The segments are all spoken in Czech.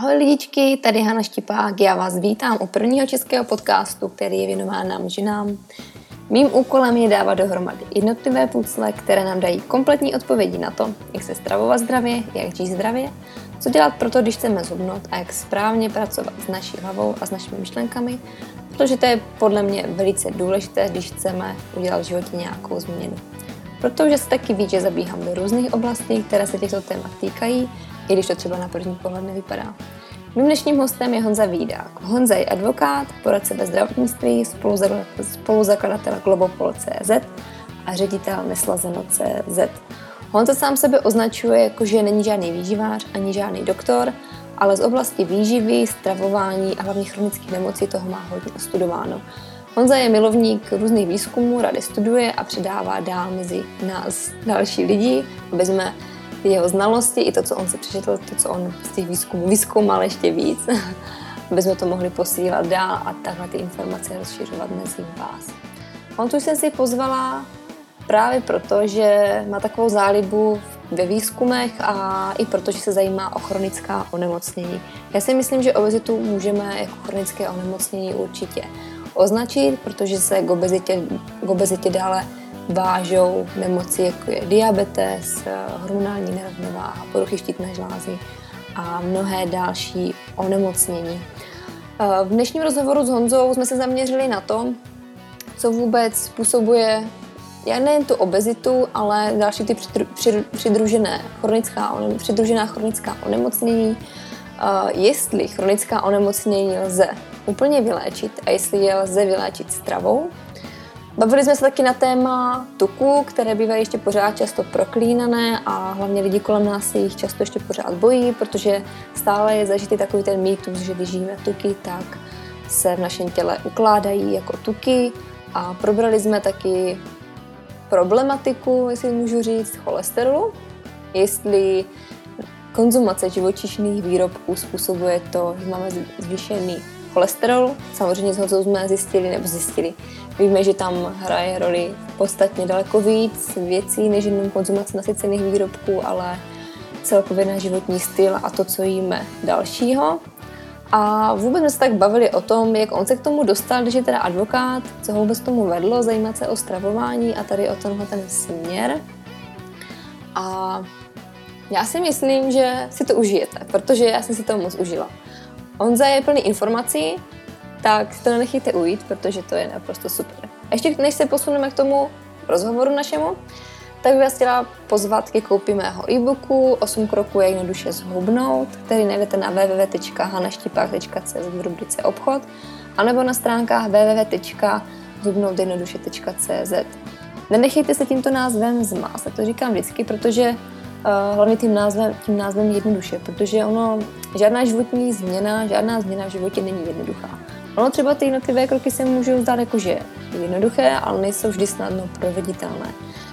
Ahoj lidičky, tady Hana Štipák, já vás vítám u prvního českého podcastu, který je věnován nám ženám. Mým úkolem je dávat dohromady jednotlivé pucle, které nám dají kompletní odpovědi na to, jak se stravovat zdravě, jak žít zdravě, co dělat pro to, když chceme zhubnout a jak správně pracovat s naší hlavou a s našimi myšlenkami, protože to je podle mě velice důležité, když chceme udělat v životě nějakou změnu. Protože se taky ví, že zabíhám do různých oblastí, které se těchto témat týkají, i když to třeba na první pohled nevypadá. Mým dnešním hostem je Honza Vídák. Honza je advokát, poradce ve zdravotnictví, spoluzakladatel Globopol.cz a ředitel Neslazeno.cz. Honza sám sebe označuje jako, že není žádný výživář ani žádný doktor, ale z oblasti výživy, stravování a hlavně chronických nemocí toho má hodně studováno. Honza je milovník různých výzkumů, rady studuje a předává dál mezi nás další lidi, aby jsme jeho znalosti i to, co on si přečetl, to, co on z těch výzkumů vyzkoumal ještě víc, aby jsme to mohli posílat dál a takhle ty informace rozšiřovat mezi vás. On tu jsem si pozvala právě proto, že má takovou zálibu ve výzkumech a i proto, že se zajímá o chronická onemocnění. Já si myslím, že obezitu můžeme jako chronické onemocnění určitě označit, protože se k obezitě, k obezitě dále vážou nemoci, jako je diabetes, hormonální nerovnováha, poruchy štítné žlázy a mnohé další onemocnění. V dnešním rozhovoru s Honzou jsme se zaměřili na to, co vůbec způsobuje já nejen tu obezitu, ale další ty přidružené chronická, přidružená chronická onemocnění, jestli chronická onemocnění lze úplně vyléčit a jestli je lze vyléčit stravou, Bavili jsme se taky na téma tuku, které bývají ještě pořád často proklínané a hlavně lidi kolem nás se jich často ještě pořád bojí, protože stále je zažitý takový ten mýtus, že když žijeme tuky, tak se v našem těle ukládají jako tuky a probrali jsme taky problematiku, jestli můžu říct, cholesterolu, jestli konzumace živočišných výrobků způsobuje to, že máme zvýšený cholesterol. Samozřejmě z jsme zjistili, nebo zjistili, Víme, že tam hraje roli podstatně daleko víc věcí, než jenom konzumace nasycených výrobků, ale celkově na životní styl a to, co jíme dalšího. A vůbec jsme se tak bavili o tom, jak on se k tomu dostal, když je teda advokát, co ho vůbec tomu vedlo, zajímat se o stravování a tady o tenhle ten směr. A já si myslím, že si to užijete, protože já jsem si to moc užila. Honza je plný informací, tak to nenechejte ujít, protože to je naprosto super. A ještě než se posuneme k tomu rozhovoru našemu, tak bych vás chtěla pozvat ke koupi mého e-booku 8 kroků, jak jednoduše zhubnout, který najdete na www.hanaštipák.cz v rubrice obchod, anebo na stránkách www.zhubnoutjednoduše.cz. Nenechejte se tímto názvem zmást, to říkám vždycky, protože hlavně tím názvem, tím názvem jednoduše, protože ono, žádná životní změna, žádná změna v životě není jednoduchá. Ono třeba ty jednotlivé kroky se můžou zdát jako, že jednoduché, ale nejsou vždy snadno proveditelné.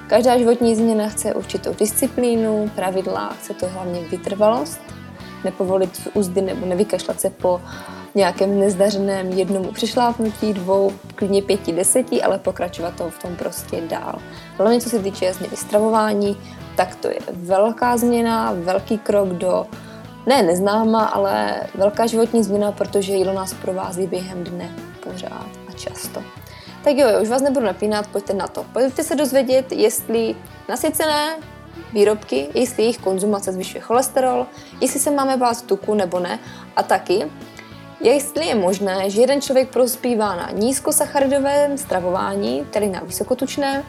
Každá životní změna chce určitou disciplínu, pravidla, chce to hlavně vytrvalost, nepovolit úzdy nebo nevykašlat se po nějakém nezdařeném jednomu přešlápnutí, dvou, klidně pěti, deseti, ale pokračovat to v tom prostě dál. Hlavně co se týče změny stravování, tak to je velká změna, velký krok do ne neznámá, ale velká životní změna, protože jídlo nás provází během dne pořád a často. Tak jo, už vás nebudu napínat, pojďte na to. Pojďte se dozvědět, jestli nasycené výrobky, jestli jejich konzumace zvyšuje cholesterol, jestli se máme bát tuku nebo ne a taky, jestli je možné, že jeden člověk prospívá na nízkosacharidovém stravování, tedy na vysokotučném,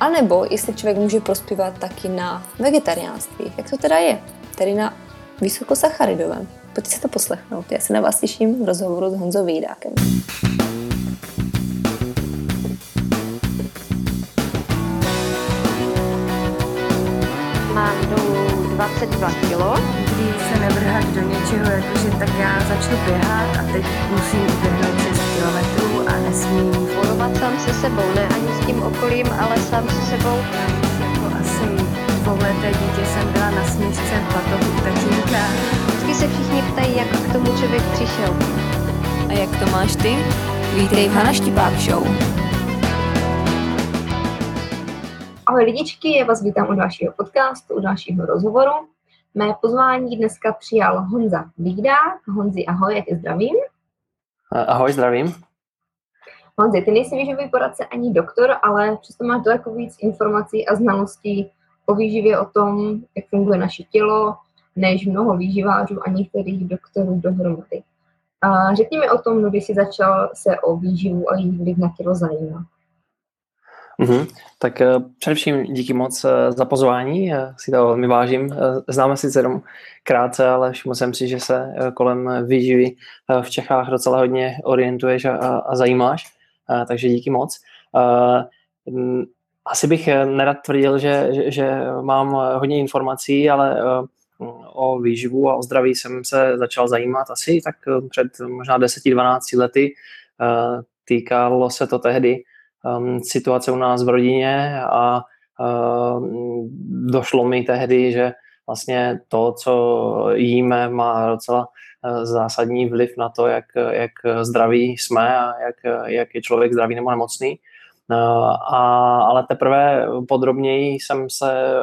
anebo jestli člověk může prospívat taky na vegetariánství. Jak to teda je? Tedy na vysokosacharidovém. Pojďte si to poslechnout. Já se na vás těším v rozhovoru s Honzou Vídákem. Mám dolů 22 kg. Nikdy se nevrhat do něčeho, jakože tak já začnu běhat a teď musím uběhnout 6 km a nesmím bojovat sám se sebou, ne ani s tím okolím, ale sám se sebou. Jako asi dvouleté dítě jsem byla na směšce v batohu tatínka. Vždycky se všichni ptají, jak k tomu člověk přišel. A jak to máš ty? Vítej v Hana Štipák Show. Ahoj lidičky, já vás vítám u dalšího podcastu, u dalšího rozhovoru. Mé pozvání dneska přijal Honza Vídák. Honzi, ahoj, jak je zdravím? Ahoj, zdravím. Honzi, ty nejsi výživový poradce ani doktor, ale přesto máš daleko víc informací a znalostí o výživě, o tom, jak funguje naše tělo, než mnoho výživářů a některých doktorů dohromady. A řekni mi o tom, kdy jsi začal se o výživu a její vliv na tělo zajímat. Mm-hmm. Tak uh, především díky moc uh, za pozvání, uh, si to velmi vážím. Uh, známe sice jenom krátce, ale všiml jsem si, že se kolem výživy v Čechách docela hodně orientuješ a, a, zajímáš, takže díky moc. Uh, asi bych nerad tvrdil, že, že, že mám hodně informací, ale uh, o výživu a o zdraví jsem se začal zajímat asi tak před možná 10-12 lety. Týkalo se to tehdy um, situace u nás v rodině a došlo mi tehdy, že vlastně to, co jíme, má docela zásadní vliv na to, jak, jak zdraví jsme a jak, jak je člověk zdravý nebo nemocný. Uh, a, ale teprve podrobněji jsem se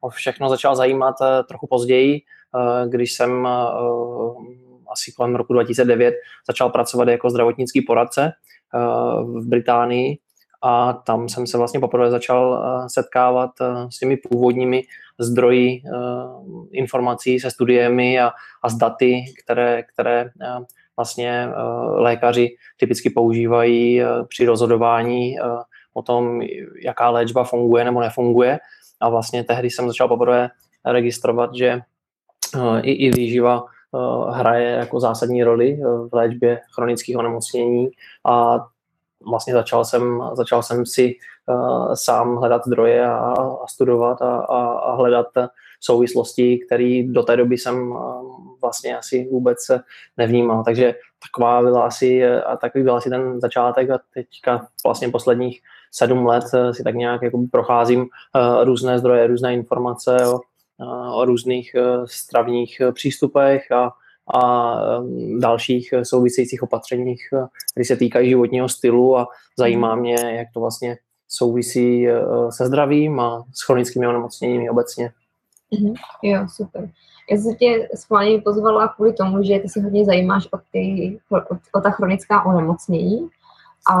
o všechno začal zajímat uh, trochu později, když jsem asi kolem roku 2009 začal pracovat jako zdravotnický poradce v Británii a tam jsem se vlastně poprvé začal eh, setkávat eh, s těmi původními zdroji eh, informací, se studiemi a, a s daty, které, které vlastně lékaři typicky používají při rozhodování o tom, jaká léčba funguje nebo nefunguje. A vlastně tehdy jsem začal poprvé registrovat, že i, i výživa hraje jako zásadní roli v léčbě chronických onemocnění a vlastně začal jsem, začal jsem si uh, sám hledat zdroje a, a studovat a, a, a hledat souvislosti, které do té doby jsem uh, vlastně asi vůbec nevnímal. Takže taková byla asi, a takový byl asi ten začátek a teďka vlastně posledních sedm let si tak nějak jako procházím různé zdroje, různé informace o, o různých stravních přístupech a a dalších souvisejících opatřeních, eh, které se týkají životního stylu a zajímá mě, jak to vlastně souvisí eh, se zdravím a s chronickými onemocněními obecně. Mm-hmm. Jo, super. Já jsem tě schválně pozvala kvůli tomu, že ty se hodně zajímáš o, ty, o, o ta chronická onemocnění a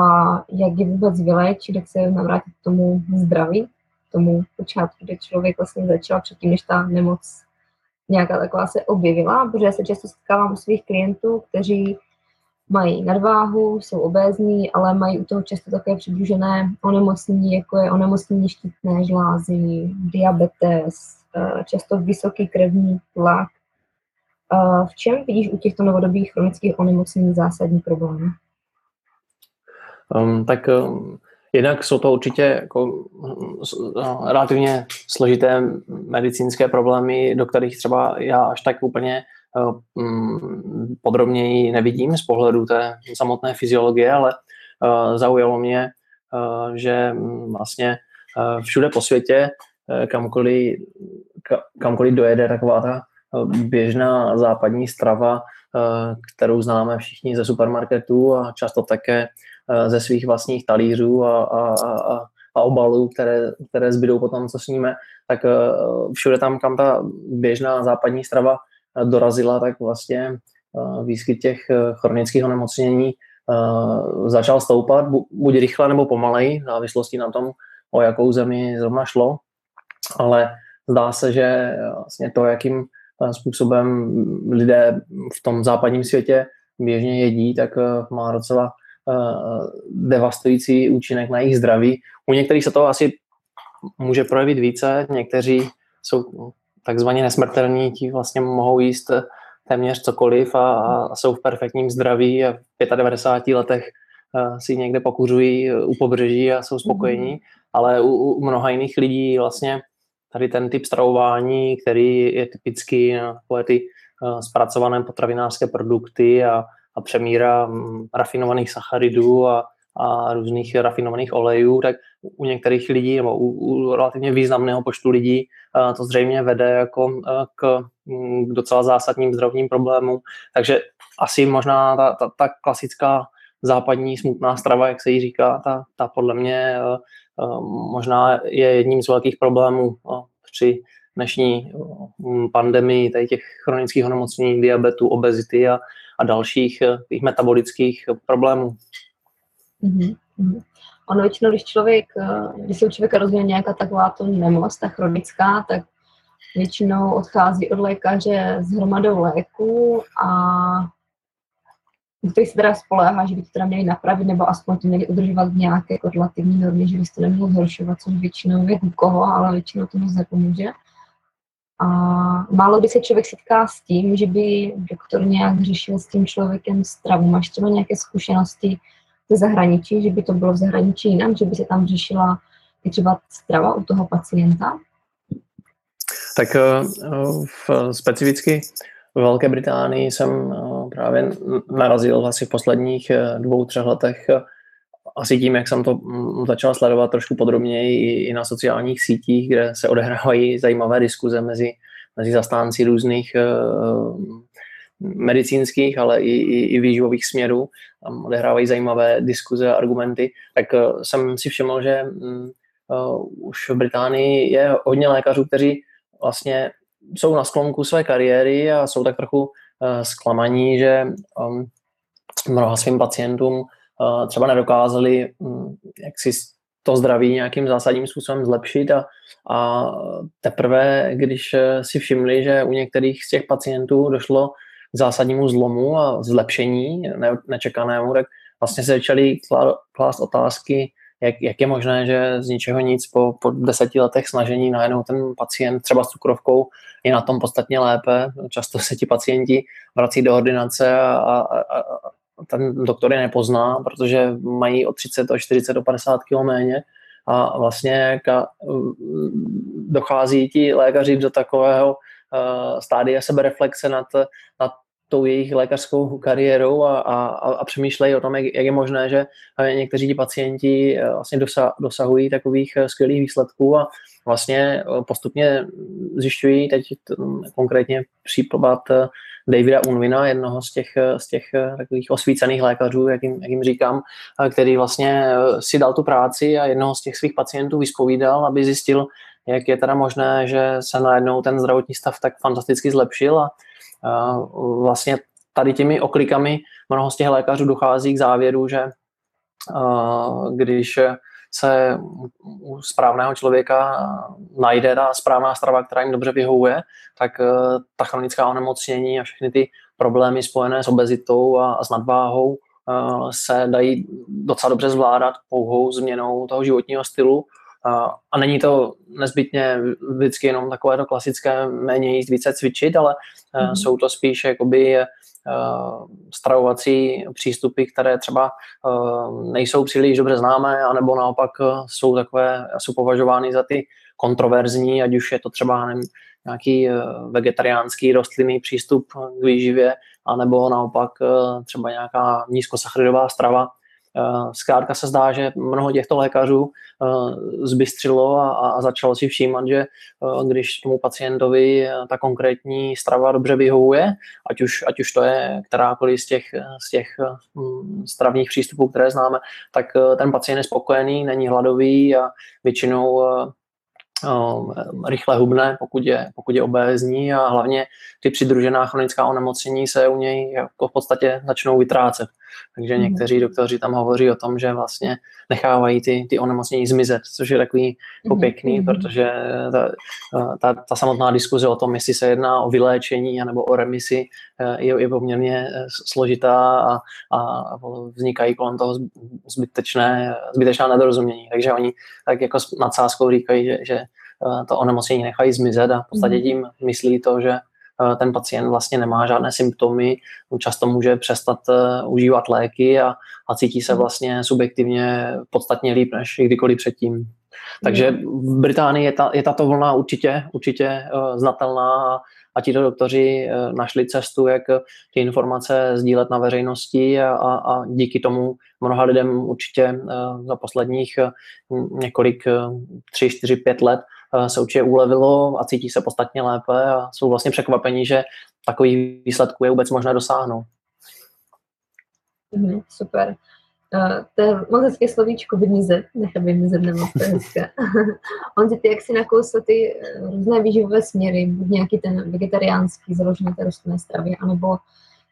jak je vůbec vyléčit, jak se navrátit k tomu zdraví, tomu počátku, kde člověk vlastně začal předtím, než ta nemoc nějaká taková se objevila, protože se často setkávám u svých klientů, kteří mají nadváhu, jsou obézní, ale mají u toho často také přidružené onemocnění, jako je onemocnění štítné žlázy, diabetes, eh, často vysoký krevní tlak. Eh, v čem vidíš u těchto novodobých chronických onemocnění zásadní problémy? Um, tak um, Jednak jsou to určitě jako no, relativně složité medicínské problémy, do kterých třeba já až tak úplně uh, podrobněji nevidím z pohledu té samotné fyziologie, ale uh, zaujalo mě, uh, že vlastně všude po světě, kamkoliv, kamkoliv dojede taková ta běžná západní strava, kterou známe všichni ze supermarketů a často také Eh, ze svých vlastních talířů a, a, a, a obalů, které, které zbydou potom, co sníme, tak eh, všude tam, kam ta běžná západní strava eh, dorazila, tak vlastně výskyt těch chronických onemocnění začal stoupat, buď rychle nebo pomalej, v závislosti na tom, o jakou zemi zrovna šlo, ale zdá se, že vlastně to, jakým způsobem lidé v tom západním světě běžně jedí, tak má docela Eh, devastující účinek na jejich zdraví. U některých se to asi může projevit více, někteří jsou takzvaně nesmrtelní, ti vlastně mohou jíst téměř cokoliv a, a jsou v perfektním zdraví a v 95 letech uh, si někde pokuřují u pobřeží a jsou spokojení, mm. ale u, u mnoha jiných lidí vlastně tady ten typ stravování, který je typický na takové ty zpracované potravinářské produkty a a přemíra rafinovaných sacharidů a, a různých rafinovaných olejů, tak u některých lidí nebo u, u relativně významného počtu lidí to zřejmě vede jako k, mm, k docela zásadním zdravotním problémům. Takže asi možná ta, ta, ta klasická západní smutná strava, jak se jí říká, ta, ta podle mě možná je jedním z velkých problémů při dnešní pandemii tady těch chronických onemocnění, diabetu, obezity a, a dalších těch metabolických problémů. Mm-hmm. Ono většinou, když člověk, když se u člověka rozvíjí nějaká taková to nemoc, ta chronická, tak většinou odchází od lékaře s hromadou léků a který se teda spoléhá, že by to teda měli napravit, nebo aspoň to měli udržovat v nějaké relativní normě, že by se to nemělo zhoršovat, což většinou je u koho, ale většinou to moc nepomůže. Málo kdy se člověk setká s tím, že by doktor nějak řešil s tím člověkem stravu. Máš třeba nějaké zkušenosti ze zahraničí, že by to bylo v zahraničí jinak, že by se tam řešila i třeba strava u toho pacienta? Tak eh, v, specificky v Velké Británii jsem eh, právě narazil asi v posledních eh, dvou, třech letech asi tím, jak jsem to mm, začal sledovat trošku podrobněji i na sociálních sítích, kde se odehrávají zajímavé diskuze mezi, mezi zastánci různých medicínských, ale i, i, i výživových směrů. Tam odehrávají zajímavé diskuze a argumenty. Tak jsem si všiml, že uh, už v Británii je hodně lékařů, kteří vlastně jsou na sklonku své kariéry a jsou tak trochu zklamaní, že mnoha svým pacientům třeba nedokázali um, jak si to zdraví nějakým zásadním způsobem zlepšit a, a teprve, když eh, si všimli, že u některých z těch pacientů došlo k zásadnímu zlomu a zlepšení ne, nečekanému, tak vlastně se začali klást otázky, jak, jak je možné, že z ničeho nic po, po deseti letech snažení najednou ten pacient třeba s cukrovkou je na tom podstatně lépe. Často se ti pacienti vrací do ordinace a, a, a ten doktor je nepozná, protože mají o 30, o 40, o 50 kg méně. A vlastně ka, dochází ti lékaři do takového uh, stádia sebereflexe nad, nad tou jejich lékařskou kariérou a, a, a přemýšlejí o tom, jak, jak je možné, že eh, někteří ti pacienti eh, vlastně dosa, dosahují takových eh, skvělých výsledků a vlastně postupně zjišťují teď konkrétně případ Davida Unvina, jednoho z těch, z těch takových osvícených lékařů, jak jim, jak jim říkám, který vlastně si dal tu práci a jednoho z těch svých pacientů vyspovídal, aby zjistil, jak je teda možné, že se najednou ten zdravotní stav tak fantasticky zlepšil a vlastně tady těmi oklikami mnoho z těch lékařů dochází k závěru, že když se u správného člověka najde ta správná strava, která jim dobře vyhovuje, tak e, ta chronická onemocnění a všechny ty problémy spojené s obezitou a, s nadváhou se dají docela dobře zvládat pouhou změnou toho životního stylu a není to nezbytně vždycky jenom takové to klasické méně jíst, více cvičit, ale mm. jsou to spíš jakoby stravovací přístupy, které třeba nejsou příliš dobře známé, anebo naopak jsou takové, jsou považovány za ty kontroverzní, ať už je to třeba nevím, nějaký vegetariánský rostlinný přístup k výživě, anebo naopak třeba nějaká nízkosacharidová strava, Eh, zkrátka se zdá, že mnoho těchto lékařů eh, zbystřilo a, začalo si všímat, že eh, když tomu pacientovi ta konkrétní strava dobře vyhovuje, ať už, ať už to je kterákoliv z těch, z těch stravních přístupů, které známe, tak ten pacient je spokojený, není hladový a většinou rychle hubne, pokud je, pokud je obézní a hlavně ty přidružená chronická onemocnění se u něj jako v podstatě začnou vytrácet. Takže mm. někteří doktoři tam hovoří o tom, že vlastně nechávají ty, ty onemocnění zmizet, což je takový jako mm. pěkný, mm. protože ta, ta, ta samotná diskuze o tom, jestli se jedná o vyléčení nebo o remisi, eh, je, je poměrně eh, složitá a, a vznikají kolem toho zbytečné, zbytečná nedorozumění. Takže oni tak jako s nadsázkou říkají, že, že eh, to onemocnění nechají zmizet a v podstatě tím myslí to, že ten pacient vlastně nemá žádné symptomy, často může přestat eh, užívat léky a, a cítí se hmm. vlastně subjektivně podstatně líp než kdykoliv předtím. Takže hmm. v Británii je, ta, je tato vlna určitě, určitě uh, znatelná a, a ti doktoři uh, našli cestu, jak ty informace sdílet na veřejnosti a, a, a díky tomu mnoha lidem určitě za posledních několik, tři, čtyři, pět let Eh, se určitě ulevilo a cítí se podstatně lépe a jsou vlastně překvapení, že takový výsledků je vůbec možné dosáhnout. Mm, super. Uh, to je moc hezké slovíčko vymizet, nechat vymizet nemoc, to hezké. On ty, jak si nakousl ty eh, různé výživové směry, buď nějaký ten vegetariánský, založený té rostlinné stravě, anebo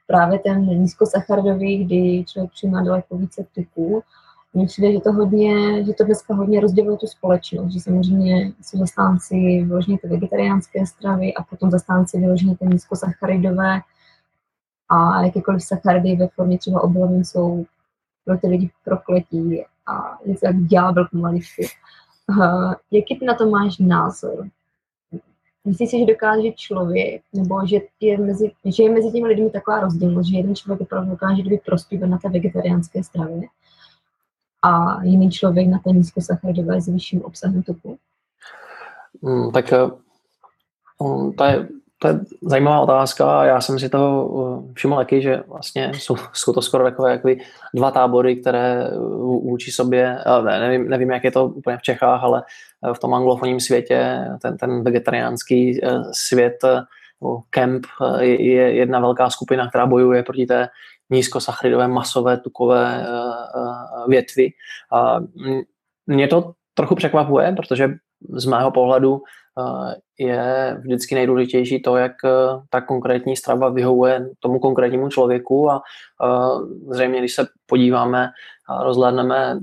právě ten nízkosacharidový, kdy člověk přijímá daleko více typů. Mně přijde, že to, hodně, že to dneska hodně rozděluje tu společnost, že samozřejmě jsou zastánci vyloženě ty vegetariánské stravy a potom zastánci vyloženě ty nízkosacharidové a jakékoliv sacharidy ve formě třeba obilovin jsou pro ty lidi prokletí a je to jak ďábel pomaličky. Uh, jaký ty na to máš názor? Myslíš si, že dokáže člověk, nebo že je mezi, že je mezi těmi lidmi taková rozdílnost, že jeden člověk opravdu dokáže kdyby prospívat na té vegetariánské stravě a jiný člověk na té nízkosacharidové s vyšším obsahem tuku? Hmm, tak um, to je to je zajímavá otázka. Já jsem si toho uh, všiml taky, že vlastně jsou, jsou to skoro takové jako dva tábory, které vůči sobě, ne, nevím, nevím, jak je to úplně v Čechách, ale v tom anglofonním světě, ten, ten vegetariánský svět, Camp je jedna velká skupina, která bojuje proti té nízkosacharidové, masové, tukové větvi. Mě to trochu překvapuje, protože z mého pohledu je vždycky nejdůležitější to, jak ta konkrétní strava vyhovuje tomu konkrétnímu člověku a zřejmě, když se podíváme a rozhlédneme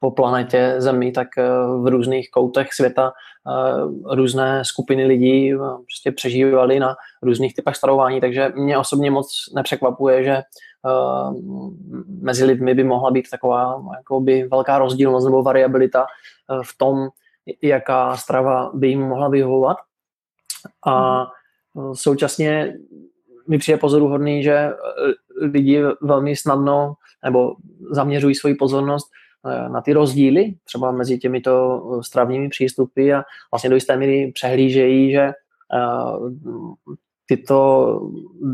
po planetě Zemi, tak e, v různých koutech světa e, různé skupiny lidí prostě přežívaly na různých typech stravování, takže mě osobně moc nepřekvapuje, že mezi lidmi by mohla být taková jakoby velká rozdílnost nebo variabilita v tom, jaká strava by jim mohla vyhovovat. A současně mi přijde pozoruhodný, že eh, lidi velmi snadno nebo zaměřují svoji pozornost eh, na ty rozdíly, třeba mezi těmito eh, stravními přístupy a vlastně do jisté míry přehlížejí, že tyto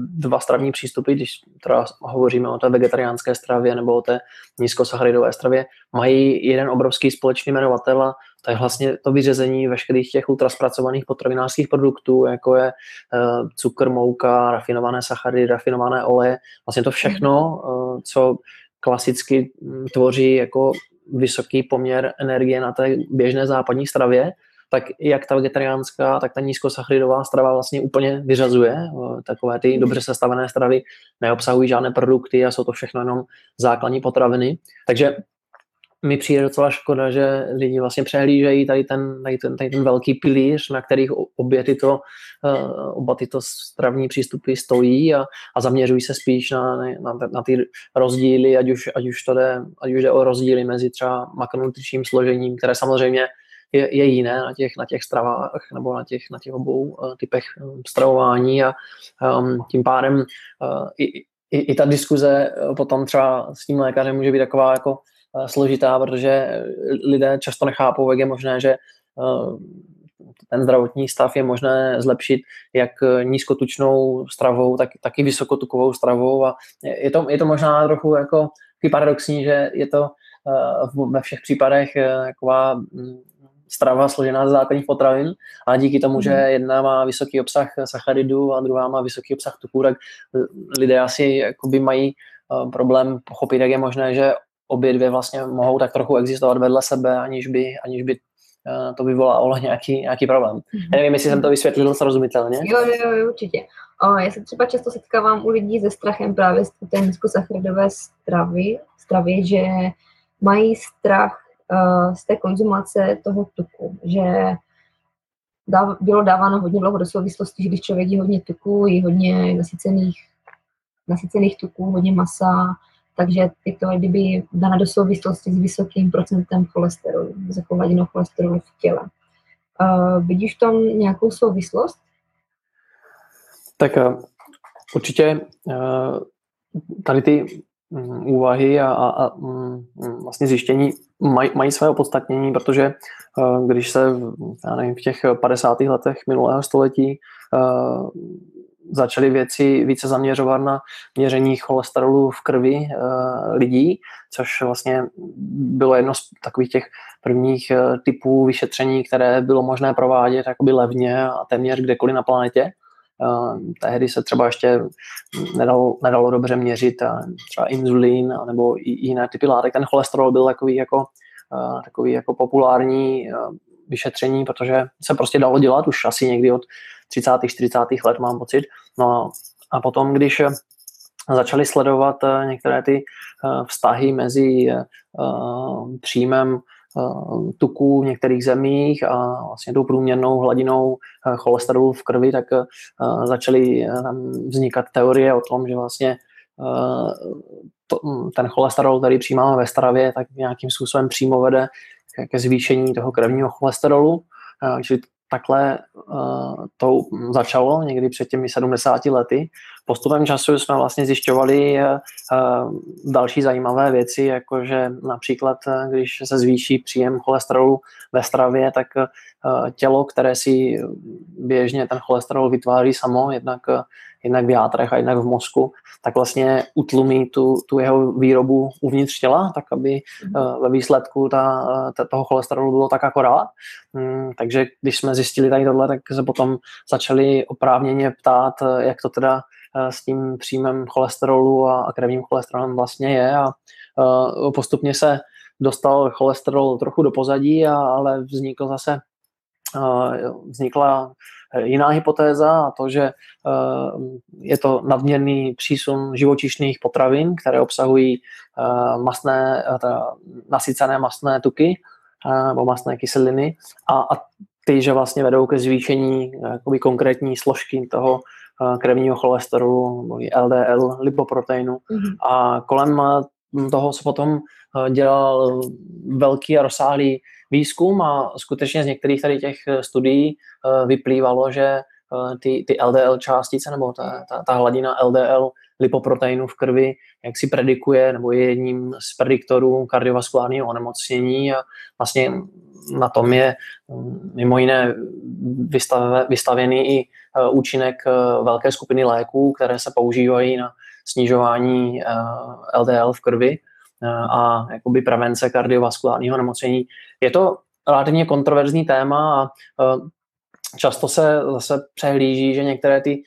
dva stravní přístupy, když teda hovoříme o té vegetariánské stravě nebo o té nízkosacharidové stravě, mají jeden obrovský společný jmenovatel a to je vlastně to vyřezení veškerých těch ultraspracovaných potravinářských produktů, jako je cukr, mouka, rafinované sacharidy, rafinované oleje, vlastně to všechno, co klasicky tvoří jako vysoký poměr energie na té běžné západní stravě, tak jak ta vegetariánská, tak ta nízkosacharidová strava vlastně úplně vyřazuje. Takové ty dobře sestavené stravy neobsahují žádné produkty a jsou to všechno jenom základní potraviny. Takže mi přijde docela škoda, že lidi vlastně přehlížejí tady ten, tady ten, tady ten velký pilíř, na kterých obě tyto, uh, oba tyto stravní přístupy stojí a, a zaměřují se spíš na, na, na ty rozdíly, ať už, ať, už to jde, ať už jde o rozdíly mezi třeba makronutričním složením, které samozřejmě je, je jiné na těch, na těch stravách nebo na těch, na těch obou uh, typech um, stravování a um, tím pádem uh, i, i, i ta diskuze potom třeba s tím lékařem může být taková jako složitá, protože lidé často nechápou, jak je možné, že uh, ten zdravotní stav je možné zlepšit jak nízkotučnou stravou, tak, tak i vysokotukovou stravou a je to, je to možná trochu jako paradoxní, že je to ve všech případech taková mm, strava složená ze základních potravin a díky tomu, že mhm. jedna má vysoký obsah sacharidů a druhá má vysoký obsah tuků, tak lidé asi jakoby mají problém pochopit, jak je možné, že obě dvě vlastně mohou tak trochu existovat vedle sebe, aniž by, aniž by uh, to vyvolalo nějaký, nějaký problém. Mm-hmm. Nevím, jestli jsem to vysvětlil srozumitelně. Jo, jo, jo, určitě. O, já se třeba často setkávám u lidí se strachem právě z té nízkosacharidové stravy, stravy, že mají strach uh, z té konzumace toho tuku, že dáv, bylo dáváno hodně dlouho do souvislosti, že když člověk jí hodně tuku, jí hodně nasycených, nasycených tuků, hodně masa, takže je to kdyby dána do souvislosti s vysokým procentem cholesterolu, s hladinou cholesterolu v těle. Uh, vidíš v tom nějakou souvislost? Tak uh, určitě uh, tady ty Mm, úvahy a, a, a mm, vlastně zjištění maj, mají své opodstatnění, protože eh, když se já nevím, v těch 50. letech minulého století uh, začaly věci více zaměřovat na měření cholesterolu v krvi uh, lidí, což vlastně bylo jedno z takových těch prvních uh, typů vyšetření, které bylo možné provádět jakoby levně a téměř kdekoliv na planetě, tehdy se třeba ještě nedalo, nedalo dobře měřit třeba inzulín nebo i jiné typy látek. Ten cholesterol byl takový jako, takový jako populární vyšetření, protože se prostě dalo dělat už asi někdy od 30. 40. let, mám pocit. No a potom, když začali sledovat některé ty vztahy mezi příjmem Eh, tuků v některých zemích a vlastně tou průměrnou hladinou eh, cholesterolu v krvi, tak eh, začaly tam vznikat teorie o tom, že vlastně to, ten cholesterol, který přijímáme ve stravě, tak nějakým způsobem přímo vede ke zvýšení toho krevního cholesterolu. Čili takhle uh, to začalo někdy před těmi 70 lety. Postupem času jsme vlastně zjišťovali uh, další zajímavé věci, jakože například, když se zvýší příjem cholesterolu ve stravě, tak tělo, které si běžně ten cholesterol vytváří samo, jednak jednak v játrech a jednak v mozku, tak vlastně utlumí tu, tu jeho výrobu uvnitř těla, tak aby uh, ve výsledku ta, ta, toho cholesterolu bylo tak akorát. Um, takže když jsme zjistili tady tohle, tak se potom začali oprávněně ptát, eh, jak to teda s tím příjmem cholesterolu a, krevním cholesterolem vlastně je a postupně se dostal cholesterol trochu do pozadí, a, ale vznikl zase vznikla jiná hypotéza a to, že je to nadměrný přísun živočišných potravin, které obsahují masné, nasycené masné tuky nebo masné kyseliny. A, a ty, že vlastně vedou ke zvýšení jakoby konkrétní složky toho krevního cholesterolu, LDL, lipoproteinu. Mm-hmm. A kolem toho se potom dělal velký a rozsáhlý výzkum a skutečně z některých tady těch eh, studií eh, vyplývalo, že eh, ty, ty LDL částice nebo ta, ta, ta hladina LDL lipoproteinů v krvi, jak si predikuje, nebo je jedním z prediktorů kardiovaskulárního onemocnění a vlastně na tom je mm, mimo jiné vystavený i účinek velké skupiny léků, které se používají na snižování LDL v krvi a jakoby prevence kardiovaskulárního nemocnění. Je to relativně kontroverzní téma a často se zase přehlíží, že některé ty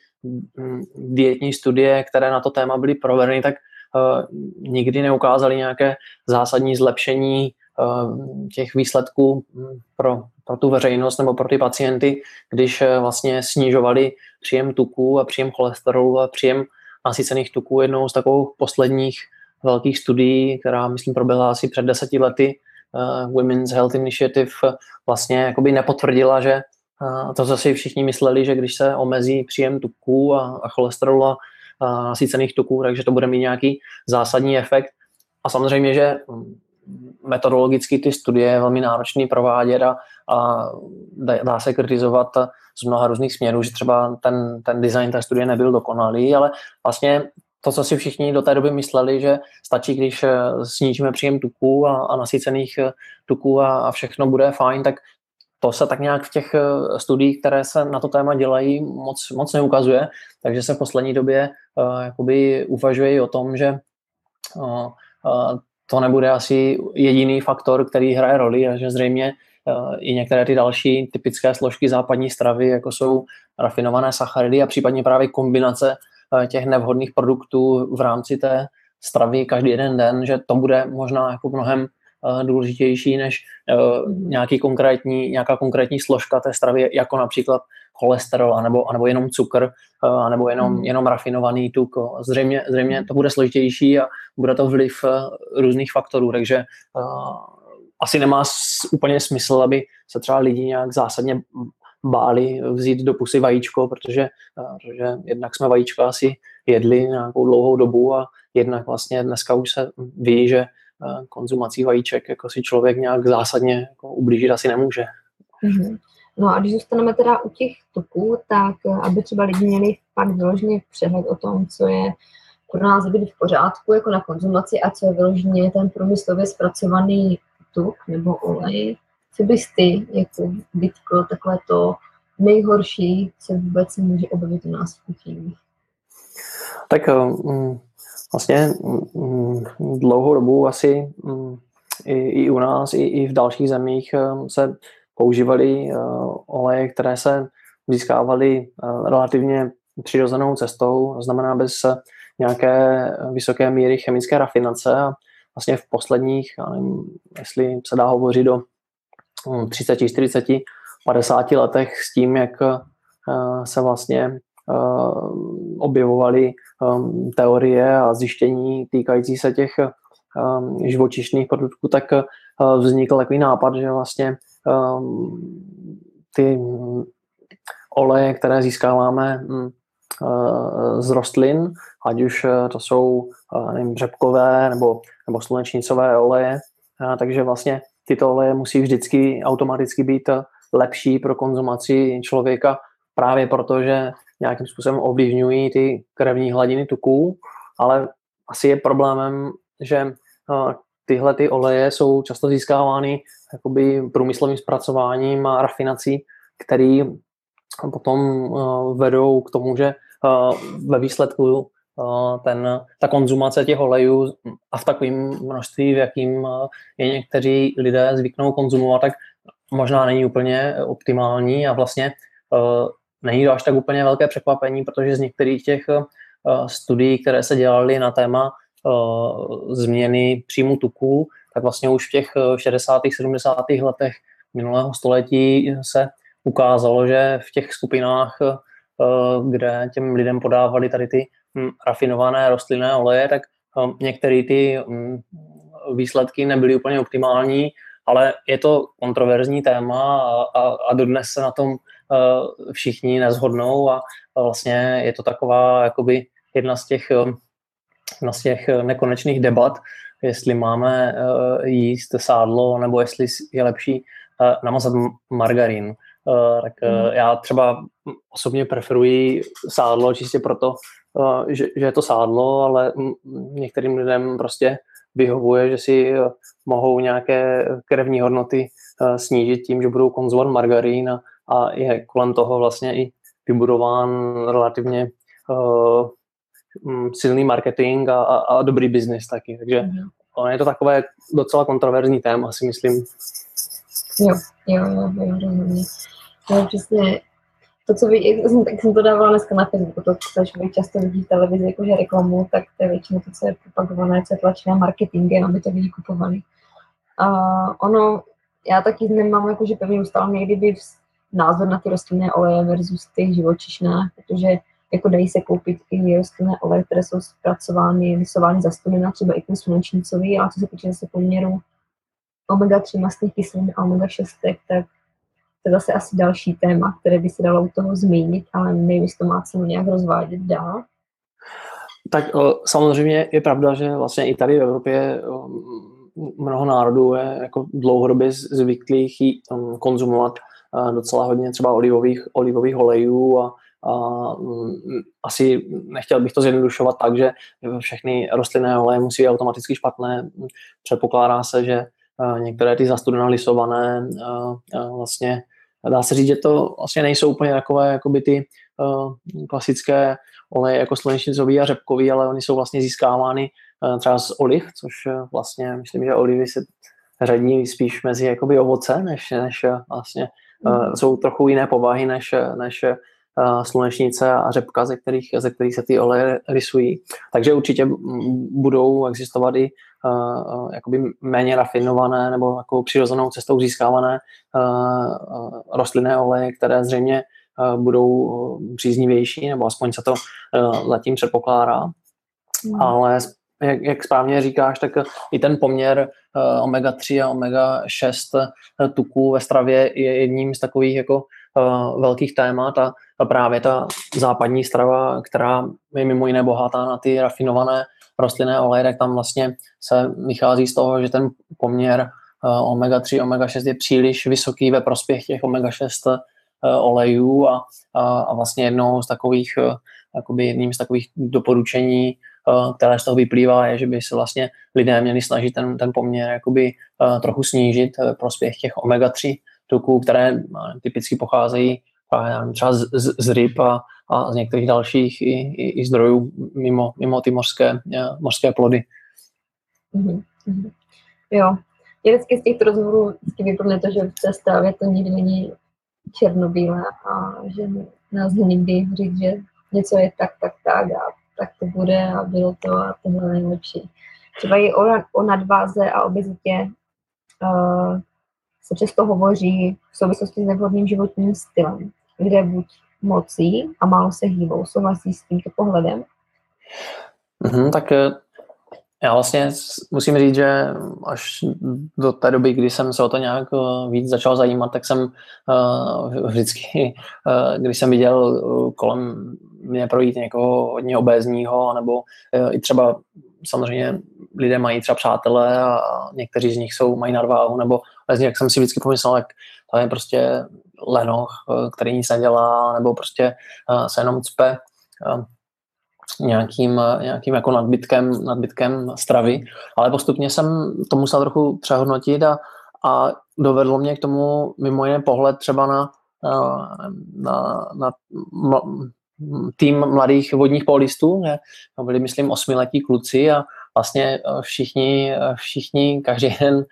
mm, dietní studie, které na to téma byly provedeny, tak nikdy neukázaly nějaké zásadní zlepšení těch výsledků pro, pro tu veřejnost nebo pro ty pacienty, když vlastně snižovali příjem tuků a příjem cholesterolu a příjem nasycených tuků. Jednou z takových posledních velkých studií, která, myslím, proběhla asi před deseti lety, uh, Women's Health Initiative, vlastně jakoby nepotvrdila, že uh, to zase všichni mysleli, že když se omezí příjem tuků a, a cholesterolu a nasycených tuků, takže to bude mít nějaký zásadní efekt. A samozřejmě, že metodologicky ty studie je velmi náročný provádět a, a dá se kritizovat z mnoha různých směrů, že třeba ten, ten design té studie nebyl dokonalý, ale vlastně to, co si všichni do té doby mysleli, že stačí, když eh, snížíme příjem tuků a, a nasycených eh, tuků a, a všechno bude fajn, tak to se tak nějak v těch eh, studiích, které se na to téma dělají, moc, moc neukazuje. Takže se v poslední době uh, jakoby uvažuje o tom, že uh, to nebude asi jediný faktor, který hraje roli a že zřejmě uh, i některé ty další typické složky západní stravy, jako jsou rafinované sacharidy a případně právě kombinace Eh, těch nevhodných produktů v rámci té stravy každý jeden den, že to bude možná jako mnohem eh, důležitější než eh, nějaký konkrétní, nějaká konkrétní složka té stravy, jako například cholesterol, anebo, anebo jenom cukr, anebo jenom, hmm. jenom rafinovaný tuk. Zřejmě, zřejmě to bude složitější a bude to vliv různých faktorů, takže asi nemá úplně smysl, aby se třeba lidi nějak zásadně báli vzít do pusy vajíčko, protože, protože jednak jsme vajíčko asi jedli nějakou dlouhou dobu a jednak vlastně dneska už se ví, že konzumací vajíček jako si člověk nějak zásadně jako ublížit asi nemůže. Mm-hmm. No a když zůstaneme teda u těch tuků, tak aby třeba lidi měli fakt vyloženě přehled o tom, co je pro nás v pořádku jako na konzumaci a co je vyloženě ten průmyslově zpracovaný tuk nebo olej, co bys ty jako vytkl takové to nejhorší, co vůbec může objevit u nás v kuchyni? Tak um, vlastně um, dlouhou dobu asi i, i u nás, i, i v dalších zemích um, se používaly uh, oleje, které se získávaly uh, relativně přirozenou cestou, to znamená bez nějaké vysoké míry chemické rafinace. A vlastně v posledních, nevím, jestli se dá hovořit do 30, 40, 50 letech s tím, jak se vlastně objevovaly teorie a zjištění týkající se těch živočišných produktů, tak vznikl takový nápad, že vlastně ty oleje, které získáváme hm, z rostlin, ať už to jsou nevím, řepkové nebo, nebo slunečnicové oleje, takže vlastně tyto oleje musí vždycky automaticky být lepší pro konzumaci člověka právě proto, že nějakým způsobem ovlivňují ty krevní hladiny tuků, ale asi je problémem, že tyhle ty oleje jsou často získávány jakoby průmyslovým zpracováním a rafinací, který potom vedou k tomu, že ve výsledku ten, ta konzumace těch olejů a v takovém množství, v jakým je někteří lidé zvyknou konzumovat, tak možná není úplně optimální a vlastně není to až tak úplně velké překvapení, protože z některých těch studií, které se dělaly na téma změny příjmu tuků, tak vlastně už v těch 60. 70. letech minulého století se ukázalo, že v těch skupinách, kde těm lidem podávali tady ty hm, rafinované rostlinné oleje, tak některé ty hm, výsledky nebyly úplně optimální, ale je to kontroverzní téma a, a, a dodnes se na tom všichni nezhodnou a vlastně je to taková jakoby jedna z těch jedna z těch nekonečných debat, jestli máme jíst sádlo, nebo jestli je lepší namazat margarín. Tak mm. já třeba osobně preferuji sádlo čistě proto, že, že je to sádlo, ale některým lidem prostě vyhovuje, že si mohou nějaké krevní hodnoty snížit tím, že budou konzumovat margarín a, a je kolem toho vlastně i vybudován relativně uh, silný marketing a, a, a dobrý biznis taky. Takže mm-hmm. je to takové docela kontroverzní téma, si myslím. Jo, jo, jo, jo rozumím. No, přesně to, co jak jsem, tak jsem to dávala dneska na Facebooku, to, co člověk často vidí v televizi, jakože reklamu, tak to je většinou to, co je propagované, co je tlačené marketingem, aby to lidi kupovali. A ono, já taky nemám jakože pevně ustálený kdyby názor na ty rostlinné oleje versus ty živočišné, protože jako dají se koupit i rostlinné oleje, které jsou zpracovány, vysovány za studena, třeba i ten slunečnicový, ale co se týče zase poměru omega-3 mastných kyselin a omega-6, tak to je zase asi další téma, které by se dalo u toho zmínit, ale nevím, jestli to má cenu nějak rozvádět dál. Tak samozřejmě je pravda, že vlastně i tady v Evropě mnoho národů je jako dlouhodobě zvyklých um, konzumovat docela hodně třeba olivových, olivových olejů a, a um, asi nechtěl bych to zjednodušovat tak, že všechny rostlinné oleje musí být automaticky špatné. Předpokládá se, že některé ty zastudené lisované uh, vlastně dá se říct, že to vlastně nejsou úplně takové jakoby ty uh, klasické oleje jako slunečnicový a řepkový, ale oni jsou vlastně získávány uh, třeba z oliv, což vlastně myslím, že olivy se řadí spíš mezi jakoby ovoce, než, než vlastně uh, jsou trochu jiné povahy než, než slunečnice a řepka, ze kterých, ze kterých se ty oleje rysují. Takže určitě budou existovat i uh, jakoby méně rafinované nebo jako přirozenou cestou získávané uh, rostlinné oleje, které zřejmě uh, budou příznivější, nebo aspoň se to zatím předpokládá. Mm. Ale jak, jak správně říkáš, tak i ten poměr uh, omega-3 a omega-6 tuků ve stravě je jedním z takových jako velkých témat a právě ta západní strava, která je mimo jiné bohatá na ty rafinované rostlinné oleje, tak tam vlastně se vychází z toho, že ten poměr uh, omega-3, omega-6 je příliš vysoký ve prospěch těch omega-6 uh, olejů a, a, a vlastně jednou z takových, uh, jakoby jedním z takových doporučení, které z toho vyplývá, je, že by se vlastně lidé měli snažit ten, ten poměr jakoby trochu snížit ve prospěch těch omega-3 tuků, které typicky pocházejí třeba z, z, z ryb a, a z některých dalších i, i, i zdrojů mimo, mimo ty mořské, eh, mořské plody. Mm-hmm. Jo, je vždycky z těchto rozhovorů vždycky vyplně to, že v té stávě to nikdy není černobílé a že nás nikdy říct, že něco je tak, tak, tak a tak to bude a bylo to a tohle nejlepší. Třeba i o, o nadváze a obezitě uh, se často hovoří v souvislosti s nevhodným životním stylem, kde buď mocí a málo se hýbou. Souhlasí s tímto pohledem? Mm-hmm, tak eh, já vlastně musím říct, že až do té doby, kdy jsem se o to nějak eh, víc začal zajímat, tak jsem uh, vždycky, když jsem viděl kolem mě projít někoho hodně obézního, nebo i třeba samozřejmě lidé mají třeba přátelé a někteří z nich jsou, mají nadváhu, nebo jak jsem si vždycky pomyslel, jak to je prostě lenoch, který nic nedělá, nebo prostě se jenom cpe nějakým, nějakým jako nadbytkem, nadbytkem stravy, ale postupně jsem to musel trochu přehodnotit a, a dovedlo mě k tomu mimo jiné pohled třeba na, na, na, tým mladých vodních polistů, že byli, myslím, osmiletí kluci a vlastně všichni, všichni každý den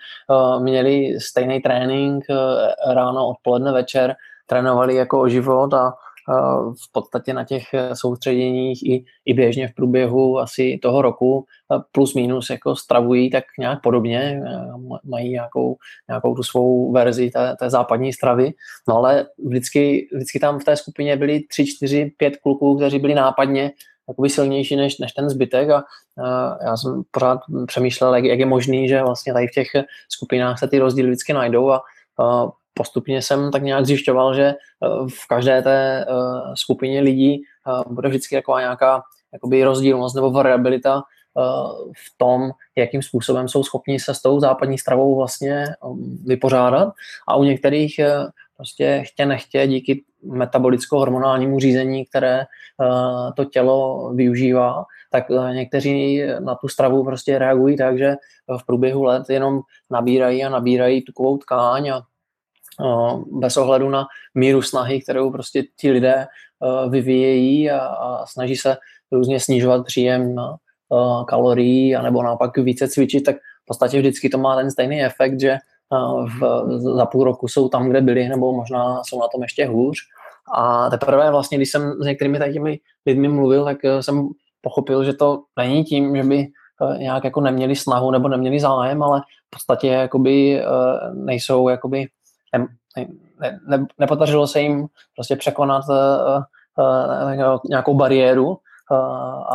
měli stejný trénink ráno, odpoledne, večer, trénovali jako o život a v podstatě na těch eh, soustředěních i, i běžně v průběhu asi toho roku plus minus jako stravují tak nějak podobně, eh, mají nějakou, nějakou tu svou verzi té, té západní stravy, no ale vždycky, vždycky tam v té skupině byli tři, čtyři, pět kluků, kteří byli nápadně jakoby silnější než, než ten zbytek a, a já jsem pořád přemýšlel, jak, jak je možný, že vlastně tady v těch skupinách se ty rozdíly vždycky najdou a, a postupně jsem tak nějak zjišťoval, že eh, v každé té eh, skupině lidí eh, bude vždycky taková nějaká jakoby rozdílnost nebo variabilita v tom, jakým způsobem jsou schopni se s tou západní stravou vlastně vypořádat. A u některých prostě chtě nechtě díky metabolicko-hormonálnímu řízení, které to tělo využívá, tak někteří na tu stravu prostě reagují tak, že v průběhu let jenom nabírají a nabírají tukovou tkáň a bez ohledu na míru snahy, kterou prostě ti lidé vyvíjejí a, a snaží se různě snižovat příjem kalorií anebo naopak více cvičit, tak v podstatě vždycky to má ten stejný efekt, že v, za půl roku jsou tam, kde byli, nebo možná jsou na tom ještě hůř. A teprve vlastně, když jsem s některými těmi lidmi mluvil, tak e, jsem pochopil, že to není tím, že by e, nějak jako neměli snahu nebo neměli zájem, ale v podstatě jakoby nejsou jakoby ne, ne, ne, nepodařilo se jim prostě překonat nějakou bariéru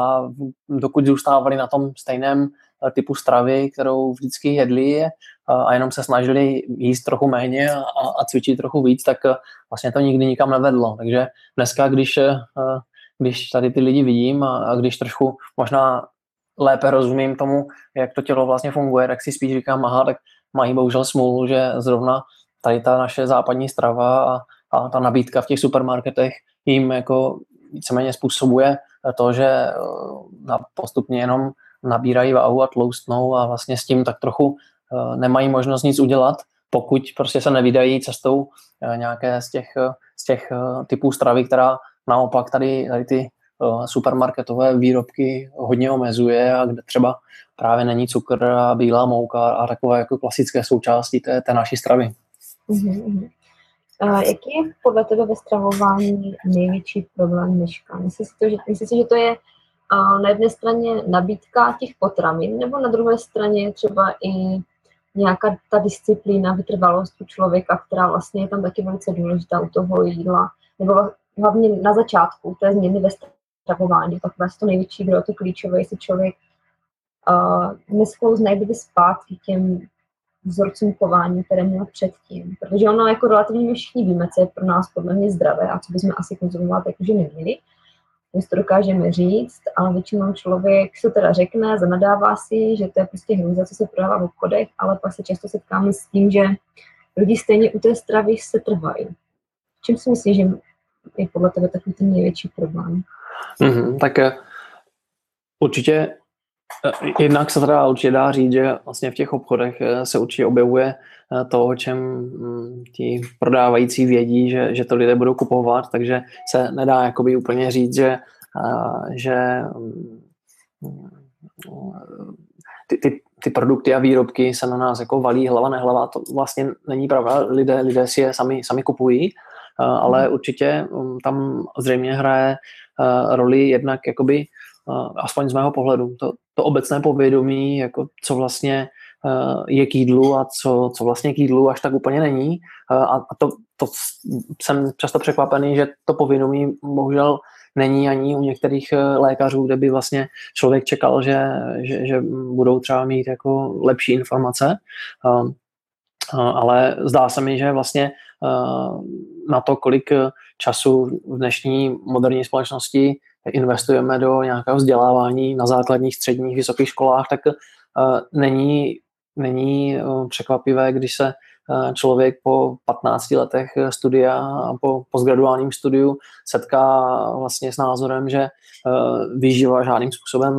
a dokud zůstávali na tom stejném typu stravy, kterou vždycky jedli a jenom se snažili jíst trochu méně a, a cvičit trochu víc, tak vlastně to nikdy nikam nevedlo. Takže dneska, když, když tady ty lidi vidím a, když trošku možná lépe rozumím tomu, jak to tělo vlastně funguje, tak si spíš říkám, aha, tak mají bohužel smůlu, že zrovna tady ta naše západní strava a, a ta nabídka v těch supermarketech jim jako víceméně způsobuje to, že eh, postupně jenom nabírají váhu a tloustnou a vlastně s tím tak trochu eh, nemají možnost nic udělat, pokud prostě se nevydají cestou eh, nějaké z těch, z těch typů stravy, která naopak tady, tady ty supermarketové výrobky hodně omezuje a kde třeba právě není cukr a bílá mouka a takové jako klasické součásti té, té naší stravy. Uh, jaký je podle tebe ve stravování největší problém dneška? Myslíš to, že, myslíš si, že to je na jedné straně nabídka těch potravin, nebo na druhé straně třeba i nějaká ta disciplína, vytrvalost u člověka, která vlastně je tam taky velice důležitá u toho jídla, nebo hlavně na začátku té změny ve stravování, tak vlastně to největší, kdo to klíčové, jestli člověk uh, nesklouzne kdyby zpátky těm vzorcům chování, které měl předtím. Protože ono jako relativně všichni víme, co je pro nás podle mě zdravé a co bychom asi konzumovat jakože neměli. My to dokážeme říct, ale většinou člověk se teda řekne, zanadává si, že to je prostě hrůza, co se prodává v obchodech, ale pak se často setkáme s tím, že lidi stejně u té stravy se trvají. Čím si myslíš, že je podle tebe takový ten největší problém? Mm-hmm, tak eh, určitě jednak se teda určitě dá říct, že vlastně v těch obchodech eh, se určitě objevuje eh, to, o čem mm, ti prodávající vědí, že, že to lidé budou kupovat, takže se nedá jakoby úplně říct, že, že mm, ty, ty, ty produkty a výrobky se na nás jako valí hlava nehlava, to vlastně není pravda, lidé, lidé si je sami, sami kupují ale určitě um, tam zřejmě hraje roli jednak jakoby, aspoň z mého pohledu, to, to obecné povědomí, jako co vlastně je k jídlu a co, co vlastně k jídlu až tak úplně není. A to, to jsem často překvapený, že to povědomí bohužel není ani u některých lékařů, kde by vlastně člověk čekal, že, že, že budou třeba mít jako lepší informace. Ale zdá se mi, že vlastně na to, kolik času v dnešní moderní společnosti investujeme do nějakého vzdělávání na základních, středních, vysokých školách, tak není, není překvapivé, když se člověk po 15 letech studia a po postgraduálním studiu setká vlastně s názorem, že výživa žádným způsobem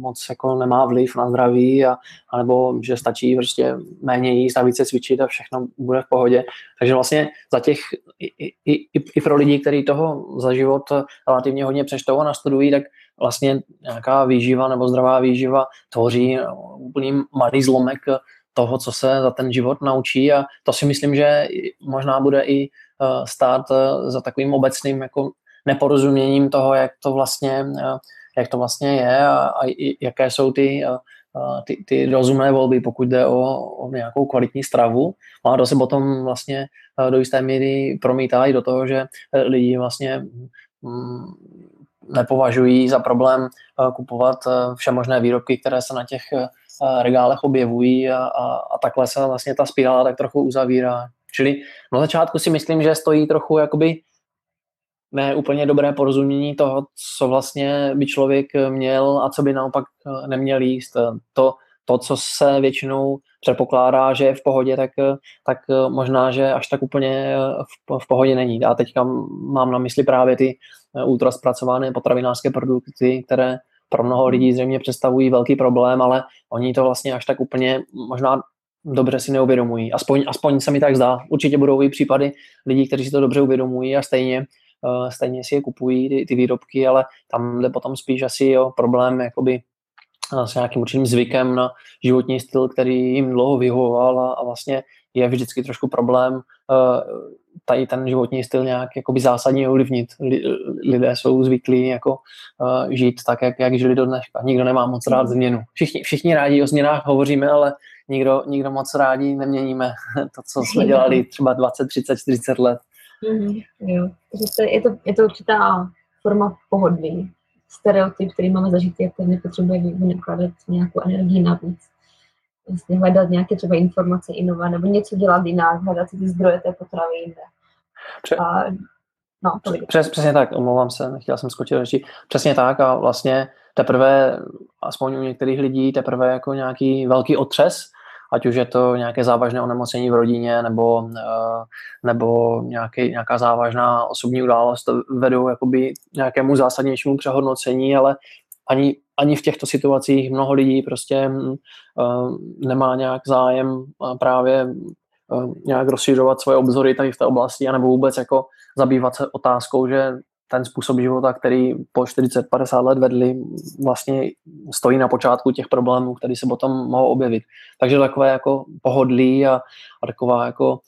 moc jako nemá vliv na zdraví a, anebo že stačí prostě méně jíst a více cvičit a všechno bude v pohodě. Takže vlastně za těch i, i, i pro lidi, kteří toho za život relativně hodně přečtou a nastudují, tak vlastně nějaká výživa nebo zdravá výživa tvoří úplný malý zlomek toho, co se za ten život naučí a to si myslím, že možná bude i eh, stát eh, za takovým obecným jako neporozuměním toho, jak to vlastně, eh, jak to vlastně je a, a jaké jsou ty, ty, ty rozumné volby, pokud jde o, o nějakou kvalitní stravu. No a to se potom vlastně do jisté míry promítá i do toho, že lidi vlastně mm, nepovažují za problém kupovat všemožné výrobky, které se na těch regálech objevují a, a, a takhle se vlastně ta spirála tak trochu uzavírá. Čili na začátku si myslím, že stojí trochu jakoby ne úplně dobré porozumění toho, co vlastně by člověk měl a co by naopak eh, neměl jíst. To, to co se většinou předpokládá, že je v pohodě, tak, tak možná, že až tak úplně v, v pohodě není. A teďka mám na mysli právě ty eh, ultraspracované potravinářské produkty, které pro mnoho lidí zřejmě představují velký problém, ale oni to vlastně až tak úplně možná dobře si neuvědomují. Aspoň, aspoň se mi tak zdá. Určitě budou i případy lidí, kteří si to dobře uvědomují a stejně, stejně si je kupují, ty, ty výrobky, ale tam jde potom spíš asi o problém jakoby s nějakým určitým zvykem na životní styl, který jim dlouho vyhovoval a, a vlastně je vždycky trošku problém uh, tady ten životní styl nějak jakoby zásadně ovlivnit. Lidé jsou zvyklí jako uh, žít tak, jak, jak žili do dneška. Nikdo nemá moc rád změnu. Všichni, všichni rádi o změnách hovoříme, ale nikdo, nikdo moc rádi neměníme to, co jsme dělali třeba 20, 30, 40 let. Mm-hmm, jo. Je, to, je to určitá forma pohodlí. Stereotyp, který máme zažitý, jak nepotřebuje vynakládat nějakou energii navíc vlastně hledat nějaké třeba informace i nové, nebo něco dělat jinak, hledat si ty zdroje té potravy jinde. Pře- a, no, Přes, přesně tak, omlouvám se, nechtěl jsem skočit řeči. Přesně tak a vlastně teprve, aspoň u některých lidí, teprve jako nějaký velký otřes, ať už je to nějaké závažné onemocnění v rodině nebo, eh, nebo nějaký, nějaká závažná osobní událost, vedou jakoby nějakému zásadnějšímu přehodnocení, ale ani, ani v těchto situacích mnoho lidí prostě uh, nemá nějak zájem uh, právě uh, nějak rozšiřovat svoje obzory tady v té oblasti, anebo vůbec jako zabývat se otázkou, že ten způsob života, který po 40-50 let vedli, vlastně stojí na počátku těch problémů, které se potom mohou objevit. Takže takové jako pohodlí a, a taková jako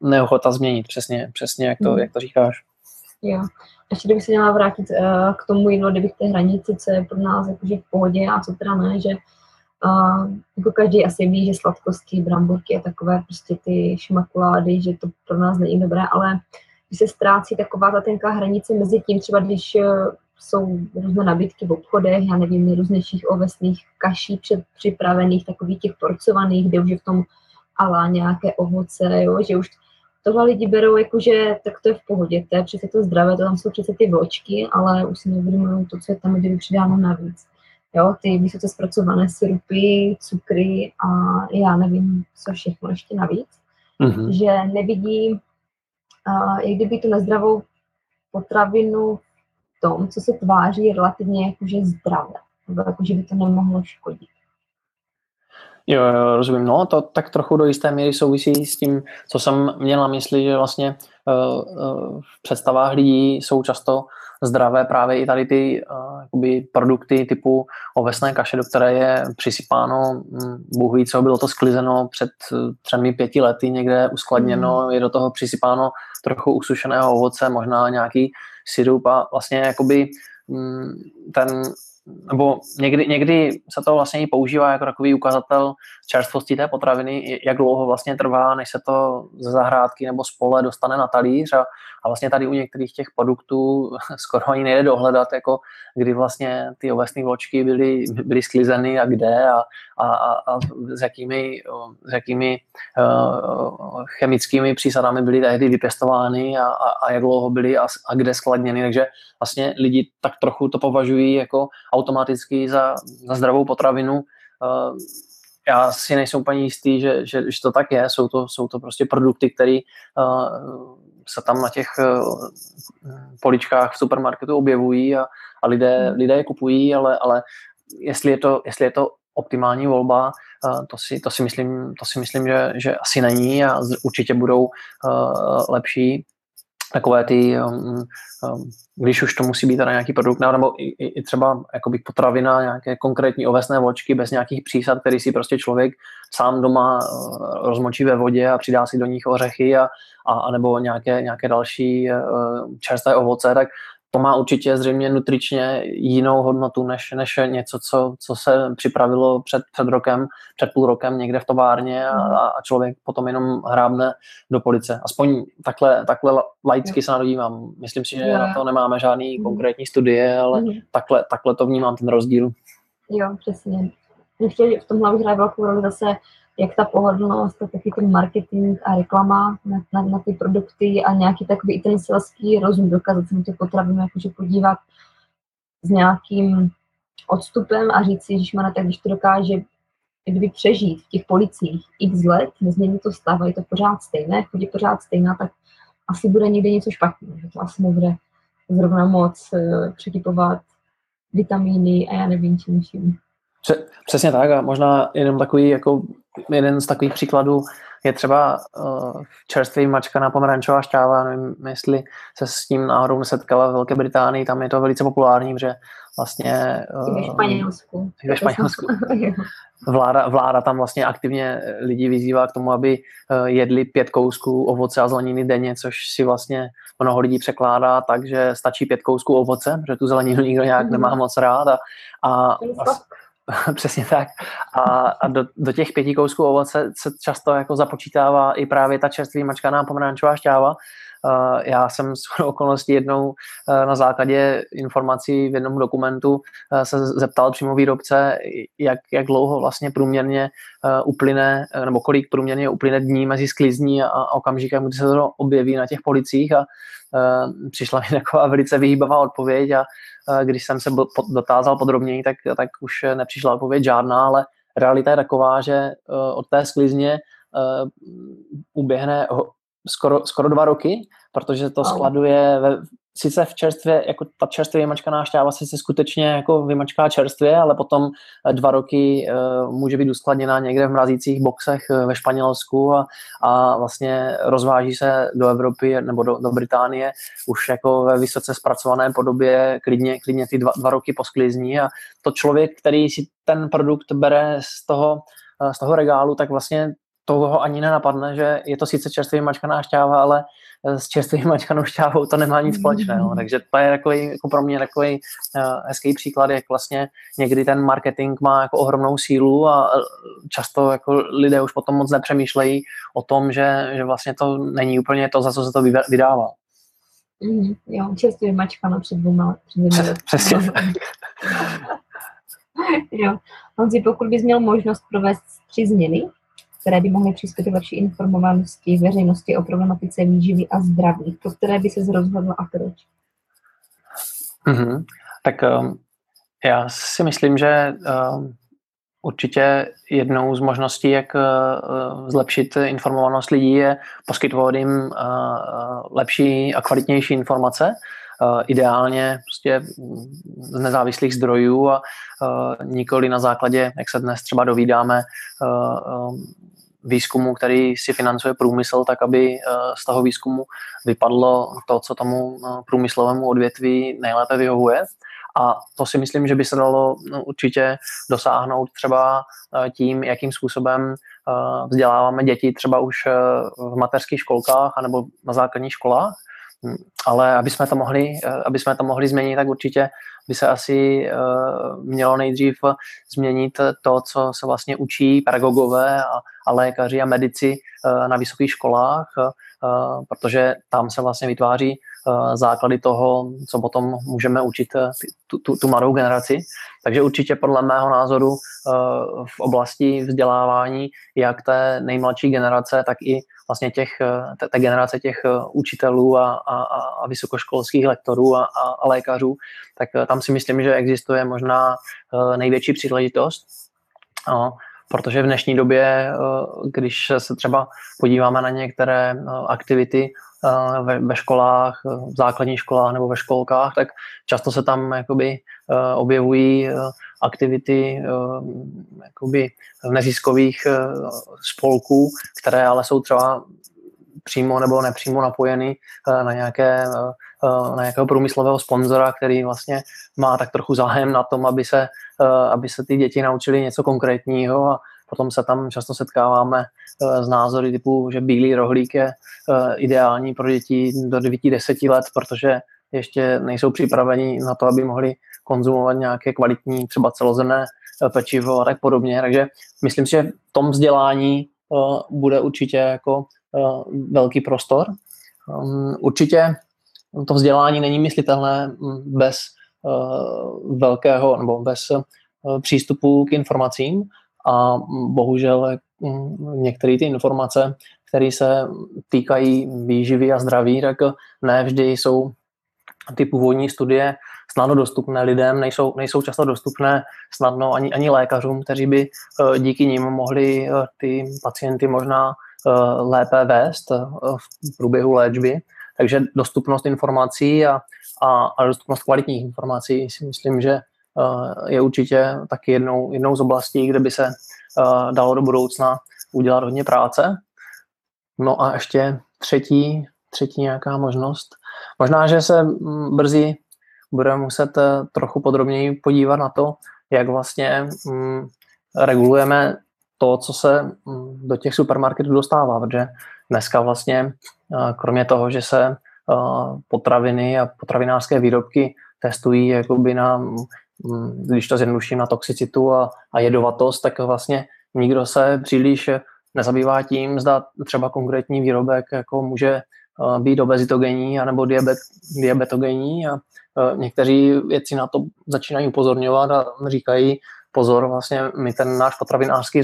neochota změnit, přesně, přesně jak to, mm. jak to říkáš. Jo. Ještě kdybych se měla vrátit uh, k tomu jídlu, kdybych té hranici, co je pro nás jakože v pohodě a co teda ne, že uh, jako každý asi ví, že sladkosti, bramburky a takové prostě ty šmakulády, že to pro nás není dobré, ale když se ztrácí taková ta tenká hranice mezi tím, třeba když uh, jsou různé nabídky v obchodech, já nevím, nejrůznějších ovesných kaší před, připravených, takových těch porcovaných, kde už je v tom ala nějaké ovoce, jo, že už tohle lidi berou jako, že tak to je v pohodě, to je přece to zdravé, to tam jsou přece ty vločky, ale už si neuvědomují to, co je tam kdyby přidáno navíc. Jo, ty vysoce zpracované syrupy, cukry a já nevím, co všechno ještě navíc. Mm-hmm. Že nevidí, jak kdyby tu nezdravou potravinu v tom, co se tváří relativně jakože zdravé, nebo jako, že by to nemohlo škodit. Jo, jo, rozumím. No, to tak trochu do jisté míry souvisí s tím, co jsem měl na mysli, že vlastně uh, uh, v představách lidí jsou často zdravé právě i tady ty uh, produkty typu ovesné kaše, do které je přisypáno, hm, Bůh ví co, bylo to sklizeno před třemi, pěti lety někde uskladněno, mm. je do toho přisypáno trochu usušeného ovoce, možná nějaký syrup a vlastně jakoby hm, ten nebo někdy, někdy se to vlastně i používá jako takový ukazatel čerstvosti té potraviny, jak dlouho vlastně trvá, než se to ze zahrádky nebo z pole dostane na talíř. A, a vlastně tady u některých těch produktů skoro ani nejde dohledat, jako kdy vlastně ty ovesné vločky byly, byly sklizeny a kde a, a, a, a s jakými, s jakými uh, chemickými přísadami byly tehdy vypěstovány a, a, a jak dlouho byly a, a kde skladněny, takže vlastně lidi tak trochu to považují jako automaticky za, za zdravou potravinu. Uh, já si nejsem úplně jistý, že, že, že to tak je. Jsou to, jsou to prostě produkty, které uh, se tam na těch uh, poličkách v supermarketu objevují a, a lidé, lidé je kupují, ale, ale jestli, je to, jestli je to optimální volba, to si, to si myslím, to si myslím že, že asi není a určitě budou lepší takové ty, um, um, když už to musí být teda nějaký produkt, nebo i, i třeba jakoby potravina, nějaké konkrétní ovesné vločky bez nějakých přísad, který si prostě člověk sám doma uh, rozmočí ve vodě a přidá si do nich ořechy a, a, a nebo nějaké, nějaké další uh, čerstvé ovoce, tak to má určitě zřejmě nutričně jinou hodnotu než, než něco, co, co se připravilo před, před rokem, před půl rokem někde v továrně a, mhm. a člověk potom jenom hrábne do police. Aspoň takhle, takhle laicky se na to dívám. Myslím si, že yeah. na to nemáme žádný mm. konkrétní studie, ale mm. takhle, takhle to vnímám ten rozdíl. Jo, přesně. Ještě v tomhle bych hraje velkou roli zase jak ta pohodlnost, tak taky ten marketing a reklama na, na, na ty produkty a nějaký takový ten selský rozum, dokázat se na ty potraviny jakože podívat s nějakým odstupem a říct si, že tak když to dokáže kdyby přežít v těch policích x let, nezmění to stav a je to pořád stejné, chodí pořád stejná, tak asi bude někde něco špatně, že to asi nebude zrovna moc uh, překypovat vitamíny a já nevím čím čím. Přesně tak a možná jenom takový jako jeden z takových příkladů je třeba uh, čerstvý mačka na pomerančová šťáva, nevím, jestli se s tím náhodou nesetkala v Velké Británii, tam je to velice populární, že vlastně... Uh, ve Španělsku. Ve Španělsku. Vláda, vláda tam vlastně aktivně lidi vyzývá k tomu, aby uh, jedli pět kousků ovoce a zeleniny denně, což si vlastně mnoho lidí překládá tak, že stačí pět kousků ovoce, protože tu zeleninu nikdo nějak nemá moc rád a, a, a Přesně tak. A, a do, do těch pěti kousků ovoce se často jako započítává i právě ta čerstvý mačkaná pomerančová šťáva. Uh, já jsem s okolností jednou uh, na základě informací v jednom dokumentu uh, se zeptal přímo výrobce, jak, jak dlouho vlastně průměrně uplyne, nebo kolik průměrně uplyne dní mezi sklizní a, a okamžikem, kdy se to objeví na těch policích a přišla mi taková velice vyhýbavá odpověď a když jsem se dotázal podrobněji, tak, tak už nepřišla odpověď žádná, ale realita je taková, že eh, od té sklizně eh, uběhne skoro, skoro dva roky, protože to skladuje ve, sice v čerstvě, jako ta čerstvě vymačkaná šťáva se skutečně jako vymačká čerstvě, ale potom eh, dva roky uh, může být uskladněná někde v mrazících boxech eh, ve Španělsku a, a vlastně rozváží se do Evropy nebo do, do Británie už jako ve vysoce zpracované podobě klidně, klidně ty dva, dva roky po sklizní. A to člověk, který si ten produkt bere z toho, z toho regálu, tak vlastně toho ani nenapadne, že je to sice čerstvě mačkaná šťáva, ale s čerstvým mačkanou šťávou to nemá nic společného. Mm. Takže to je takový, jako pro mě takový uh, hezký příklad, jak vlastně někdy ten marketing má jako ohromnou sílu a často jako lidé už potom moc nepřemýšlejí o tom, že, že vlastně to není úplně to, za co se to vydává. Mm, jo, čerstvě mačkaná před dvěma, před Přesně tak. jo. Honzi, pokud bys měl možnost provést tři změny, které by mohly přispět k lepší informovanosti veřejnosti o problematice výživy a zdraví, pro které by se rozhodl a proč? Mm-hmm. Tak um, já si myslím, že um, určitě jednou z možností, jak uh, zlepšit informovanost lidí, je poskytovat jim uh, lepší a kvalitnější informace, Uh, ideálně prostě z nezávislých zdrojů a nikoli na základě, jak se dnes třeba dovídáme, uh, výzkumu, který si financuje průmysl, tak aby z toho výzkumu vypadlo to, co tomu průmyslovému odvětví nejlépe vyhovuje. A to si myslím, že by se dalo no, určitě dosáhnout třeba tím, jakým způsobem vzděláváme děti třeba už v mateřských školkách anebo na základních školách, hm, ale aby jsme to mohli, aby jsme to mohli změnit, tak určitě by se asi mělo nejdřív změnit to, co se vlastně učí pedagogové a, a lékaři a medici na vysokých školách, protože tam se vlastně vytváří Eh, základy toho, co potom můžeme učit eh, tu, tu, tu mladou generaci. Takže určitě podle mého názoru eh, v oblasti vzdělávání jak té nejmladší generace, tak i vlastně těch, té, té generace těch učitelů a, a, a vysokoškolských lektorů a, a, a lékařů, tak tam si myslím, že existuje možná největší příležitost. No, protože v dnešní době, když se třeba podíváme na některé aktivity Eh, ve, školách, eh, v základních školách nebo ve školkách, tak často se tam jakoby eh, objevují aktivity jakoby neziskových spolků, které ale jsou třeba přímo nebo nepřímo napojeny na nějaké na nějakého průmyslového sponzora, který vlastně má tak trochu zájem na tom, aby se, aby se ty děti naučili něco konkrétního a Potom se tam často setkáváme s eh, názory typu, že bílý rohlík je eh, ideální pro děti do 9-10 let, protože ještě nejsou připraveni na to, aby mohli konzumovat nějaké kvalitní, třeba celozemné eh, pečivo a tak podobně. Takže myslím si, že v tom vzdělání bude určitě jako velký prostor. Um, určitě to vzdělání není myslitelné hm, bez velkého nebo bez přístupu k informacím a bohužel mm, některé ty informace, které se týkají výživy a zdraví, tak ne vždy jsou ty původní studie snadno dostupné lidem, nejsou, nejsou často dostupné snadno ani, ani lékařům, kteří by eh, díky nim mohli eh, ty pacienty možná eh, lépe vést v průběhu léčby. Takže dostupnost informací a, a, a dostupnost kvalitních informací si myslím, že je určitě taky jednou, jednou z oblastí, kde by se dalo do budoucna udělat hodně práce. No a ještě třetí, třetí nějaká možnost. Možná, že se mm, brzy budeme muset e, trochu podrobněji podívat na to, jak vlastně mm, regulujeme to, co se mm, do těch supermarketů dostává, protože dneska vlastně, e, kromě toho, že se e, potraviny a potravinářské výrobky testují jakoby na Mm, když to zjednoduším na toxicitu a, a jedovatost, tak vlastně nikdo se příliš nezabývá tím, zda třeba konkrétní výrobek jako může eh, být obezitogenní anebo diabet, diabetogenní a eh, někteří věci na to začínají upozorňovat a říkají pozor, vlastně my ten náš potravinářský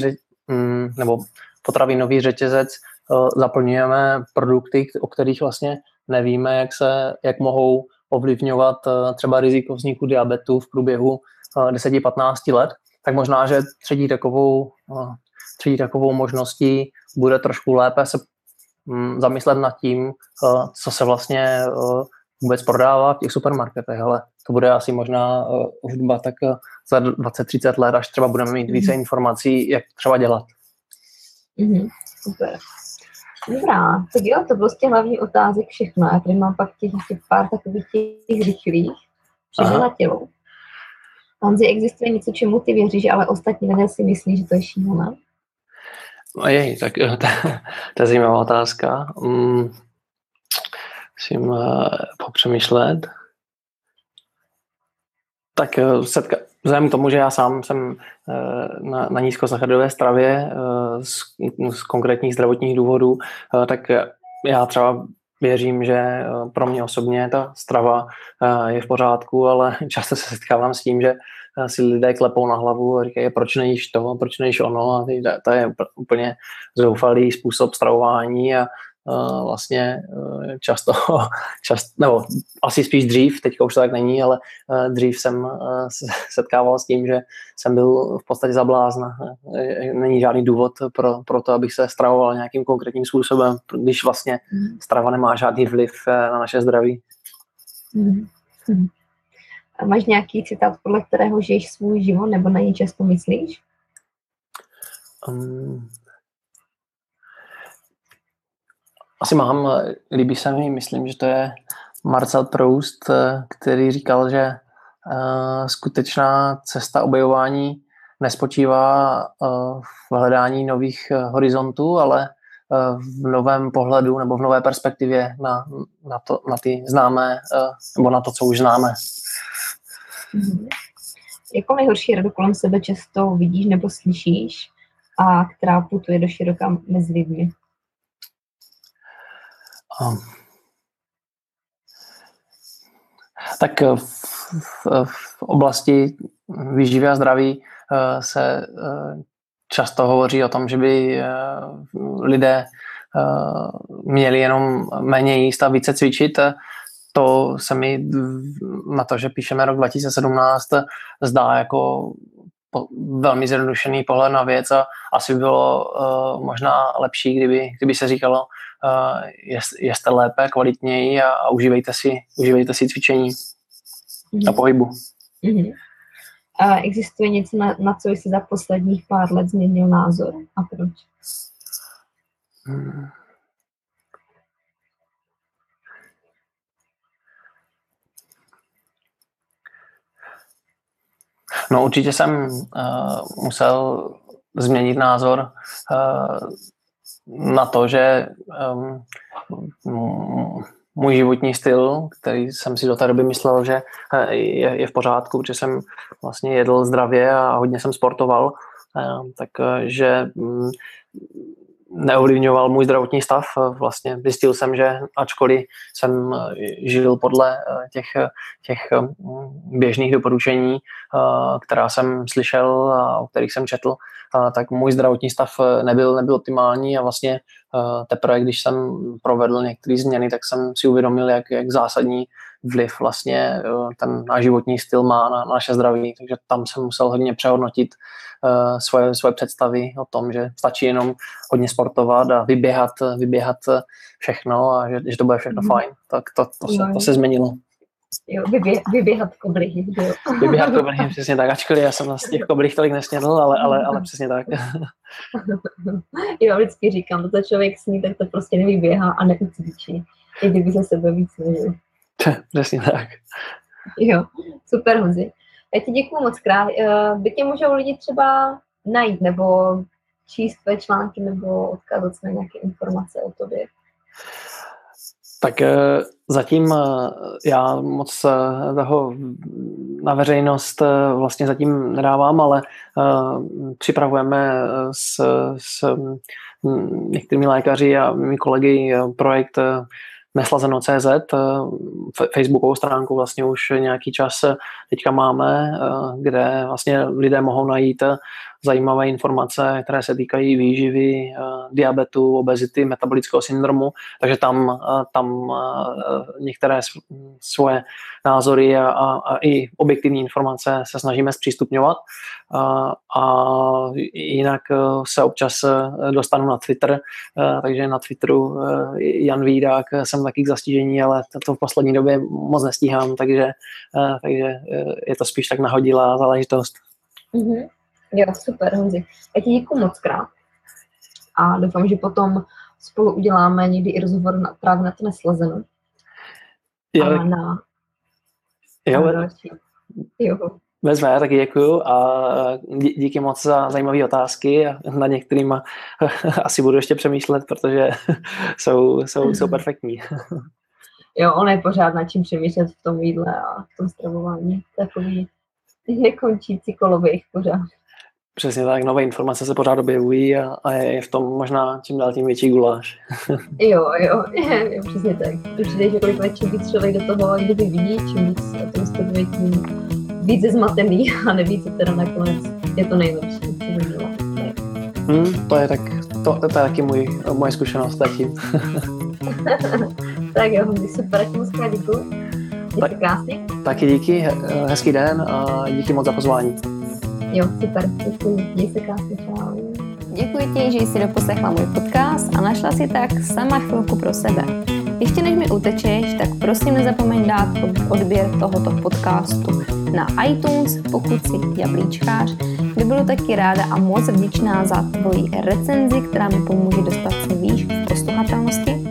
nebo potravinový řetězec eh, zaplňujeme produkty, o kterých vlastně nevíme, jak, se, jak mohou ovlivňovat eh, třeba riziko vzniku diabetu v průběhu 10-15 eh, let, tak možná, že třetí takovou, třetí takovou možností bude trošku lépe se mm, zamyslet nad tím, co se vlastně vůbec prodává v těch supermarketech, ale to bude asi možná dva tak za 20-30 let, až třeba budeme mít více mhm. informací, jak třeba dělat. Mm-hmm. Super. Dobrá, tak jo, to bylo z těch hlavních otázek všechno. Já tady mám pak těch, těch pár takových těch rychlých. Tělo. Honzi, existuje něco, čemu ty věříš, ale ostatní lidé si myslí, že to je šílené? Jej, tak eh, to, to je zajímavá otázka. Hmm, musím uh, popřemýšlet. Tak uh, setka, vzhledem k tomu, že já sám jsem eh, na, na nízkosacharidové stravě eh, z, z konkrétních zdravotních důvodů, eh, tak já třeba věřím, že pro mě osobně ta strava je v pořádku, ale často se setkávám s tím, že si lidé klepou na hlavu a říkají, proč nejíš to, proč nejíš ono? A to je úplně zoufalý způsob stravování a vlastně e, často, čast, nebo asi spíš dřív, teďka už to tak není, ale e, dřív jsem se setkával s tím, že jsem byl v podstatě zablázna. Není žádný důvod pro, pro to, abych se stravoval nějakým konkrétním způsobem, když vlastně hmm. strava nemá žádný vliv na naše zdraví. Hmm. Hmm. A máš nějaký citát, podle kterého žiješ svůj život, nebo na něj často myslíš? Um, Asi mám, líbí se mi, myslím, že to je Marcel Proust, který říkal, že skutečná cesta objevování nespočívá v hledání nových horizontů, ale v novém pohledu nebo v nové perspektivě na, na, to, na ty známé nebo na to, co už známe. Mm-hmm. Jakou nejhorší radu kolem sebe často vidíš nebo slyšíš a která putuje do široka mezi lidmi? Tak v, v, v oblasti výživy a zdraví uh, se uh, často hovoří o tom, že by lidé měli jenom méně jíst a více cvičit. To se mi na to, že píšeme rok 2017, zdá jako velmi zjednodušený pohled na věc a asi by bylo možná lepší, kdyby, kdyby se říkalo, jeste lépe, kvalitněji a, a užívejte, si, užívejte si cvičení mm-hmm. a pohybu. Mm-hmm. A existuje něco, na, na co jsi za posledních pár let změnil názor a proč? Hmm. No určitě jsem uh, musel změnit názor uh, na to, že um, můj životní styl, který jsem si do té doby myslel, že je, je v pořádku, protože jsem vlastně jedl zdravě a hodně jsem sportoval, takže um, neovlivňoval můj zdravotní stav. Vlastně zjistil jsem, že ačkoliv jsem žil podle eh, těch, těch mm, běžných doporučení, eh, která jsem slyšel a o kterých jsem četl, eh, tak můj zdravotní stav nebyl, nebyl optimální a vlastně teprve, když jsem provedl některé změny, tak jsem si uvědomil, jak, jak zásadní vliv vlastně ten náš životní styl má na, na naše zdraví. Takže tam jsem musel hodně přehodnotit uh, svoje, svoje představy o tom, že stačí jenom hodně sportovat a vyběhat, vyběhat všechno a že, že to bude všechno mm. fajn. Tak to, to, se, to se změnilo. Jo, vybě, vyběhat koblihy. Jo. Vyběhat koblihy, přesně tak. Ačkoliv já jsem z těch koblih tolik nesnědl, ale, ale, ale přesně tak. jo, vždycky říkám, to, co člověk sní, tak to prostě nevyběhá a neucvičí. I kdyby se sebe víc snažil. přesně tak. Jo, super Honzi. Já ti děkuji moc krát. By tě můžou lidi třeba najít nebo číst tvé články nebo odkázat na nějaké informace o tobě? Tak eh, zatím eh, já moc eh, toho na veřejnost vlastně zatím nedávám, ale připravujeme s, s mm, některými lékaři a mými kolegy projekt neslazeno.cz, facebookovou stránku vlastně už nějaký čas teďka máme, kde vlastně lidé mohou najít zajímavé informace, které se týkají výživy, eh, diabetu, obezity, metabolického syndromu, takže tam, eh, tam eh, některé svoje názory a, a, i objektivní informace se snažíme zpřístupňovat. A, a jinak se občas dostanu na Twitter, takže na Twitteru Jan Vídák jsem taky k zastížení, ale to v poslední době moc nestíhám, takže, takže je to spíš tak nahodilá záležitost. Mm-hmm. Jo, super, Honzi. Já ti děkuji moc krát. A doufám, že potom spolu uděláme někdy i rozhovor na, právě na to neslazeno. Jo. A na, jo, na další. Jo. Vezme, taky děkuju a díky moc za zajímavé otázky a na některým asi budu ještě přemýšlet, protože jsou, jsou, jsou perfektní. Jo, on je pořád nad čím přemýšlet v tom jídle a v tom stravování. Takový nekončící koloběh pořád. Přesně tak, nové informace se pořád objevují a, a je v tom možná čím dál tím větší guláš. jo, jo, je, je, přesně tak. Přijde, že kolik čím víc člověk do toho kdyby vidí, čím víc o tom studuje, tím víc je zmatený a neví, co teda nakonec je to nejlepší, co by mělo. Hmm, to je tak, to, to je taky můj, moje zkušenost zatím. tak jo, super, tak moc krát děkuji. Tak, krásný. Taky díky, hezký den a díky moc za pozvání. Jo, super, děkuji. Měj se krásně, čau. Děkuji ti, že jsi doposlechla můj podcast a našla si tak sama chvilku pro sebe. Ještě než mi utečeš, tak prosím nezapomeň dát odběr tohoto podcastu na iTunes, pokud jsi jablíčkář, by budu taky ráda a moc vděčná za tvoji recenzi, která mi pomůže dostat se výš v posluchatelnosti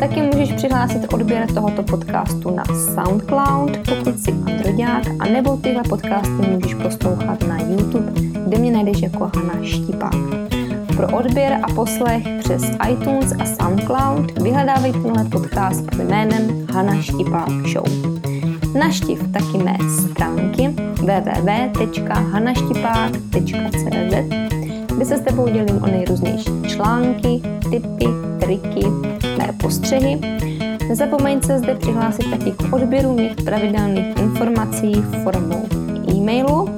Taky můžeš přihlásit odběr tohoto podcastu na SoundCloud, pokud jsi Androďák, a nebo tyhle podcasty můžeš poslouchat na YouTube, kde mě najdeš jako Hana Štipák. Pro odběr a poslech přes iTunes a SoundCloud vyhledávej tenhle podcast pod jménem Hana Štipák Show. Naštiv taky mé stránky www.hanaštipák.cz kde se s tebou dělím o nejrůznější články, tipy, triky, mé postřehy. Nezapomeň se zde přihlásit taky k odběru mých pravidelných informací formou e-mailu,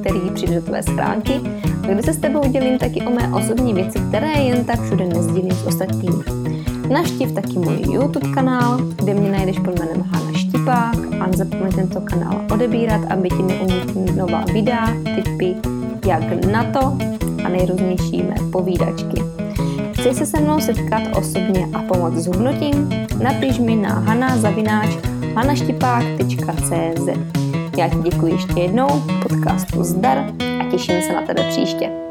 který přijde do tvé schránky, kde se s tebou dělím taky o mé osobní věci, které jen tak všude nezdílím s ostatními. Naštiv taky můj YouTube kanál, kde mě najdeš pod jménem Hana Štipák a nezapomeň tento kanál odebírat, aby ti neunikly nová videa, tipy, jak na to a nejrůznější mé povídačky. Chceš se se mnou setkat osobně a pomoct s hubnutím? Napiš mi na hanaštipák.cz Já ti děkuji ještě jednou, podcastu zdar a těším se na tebe příště.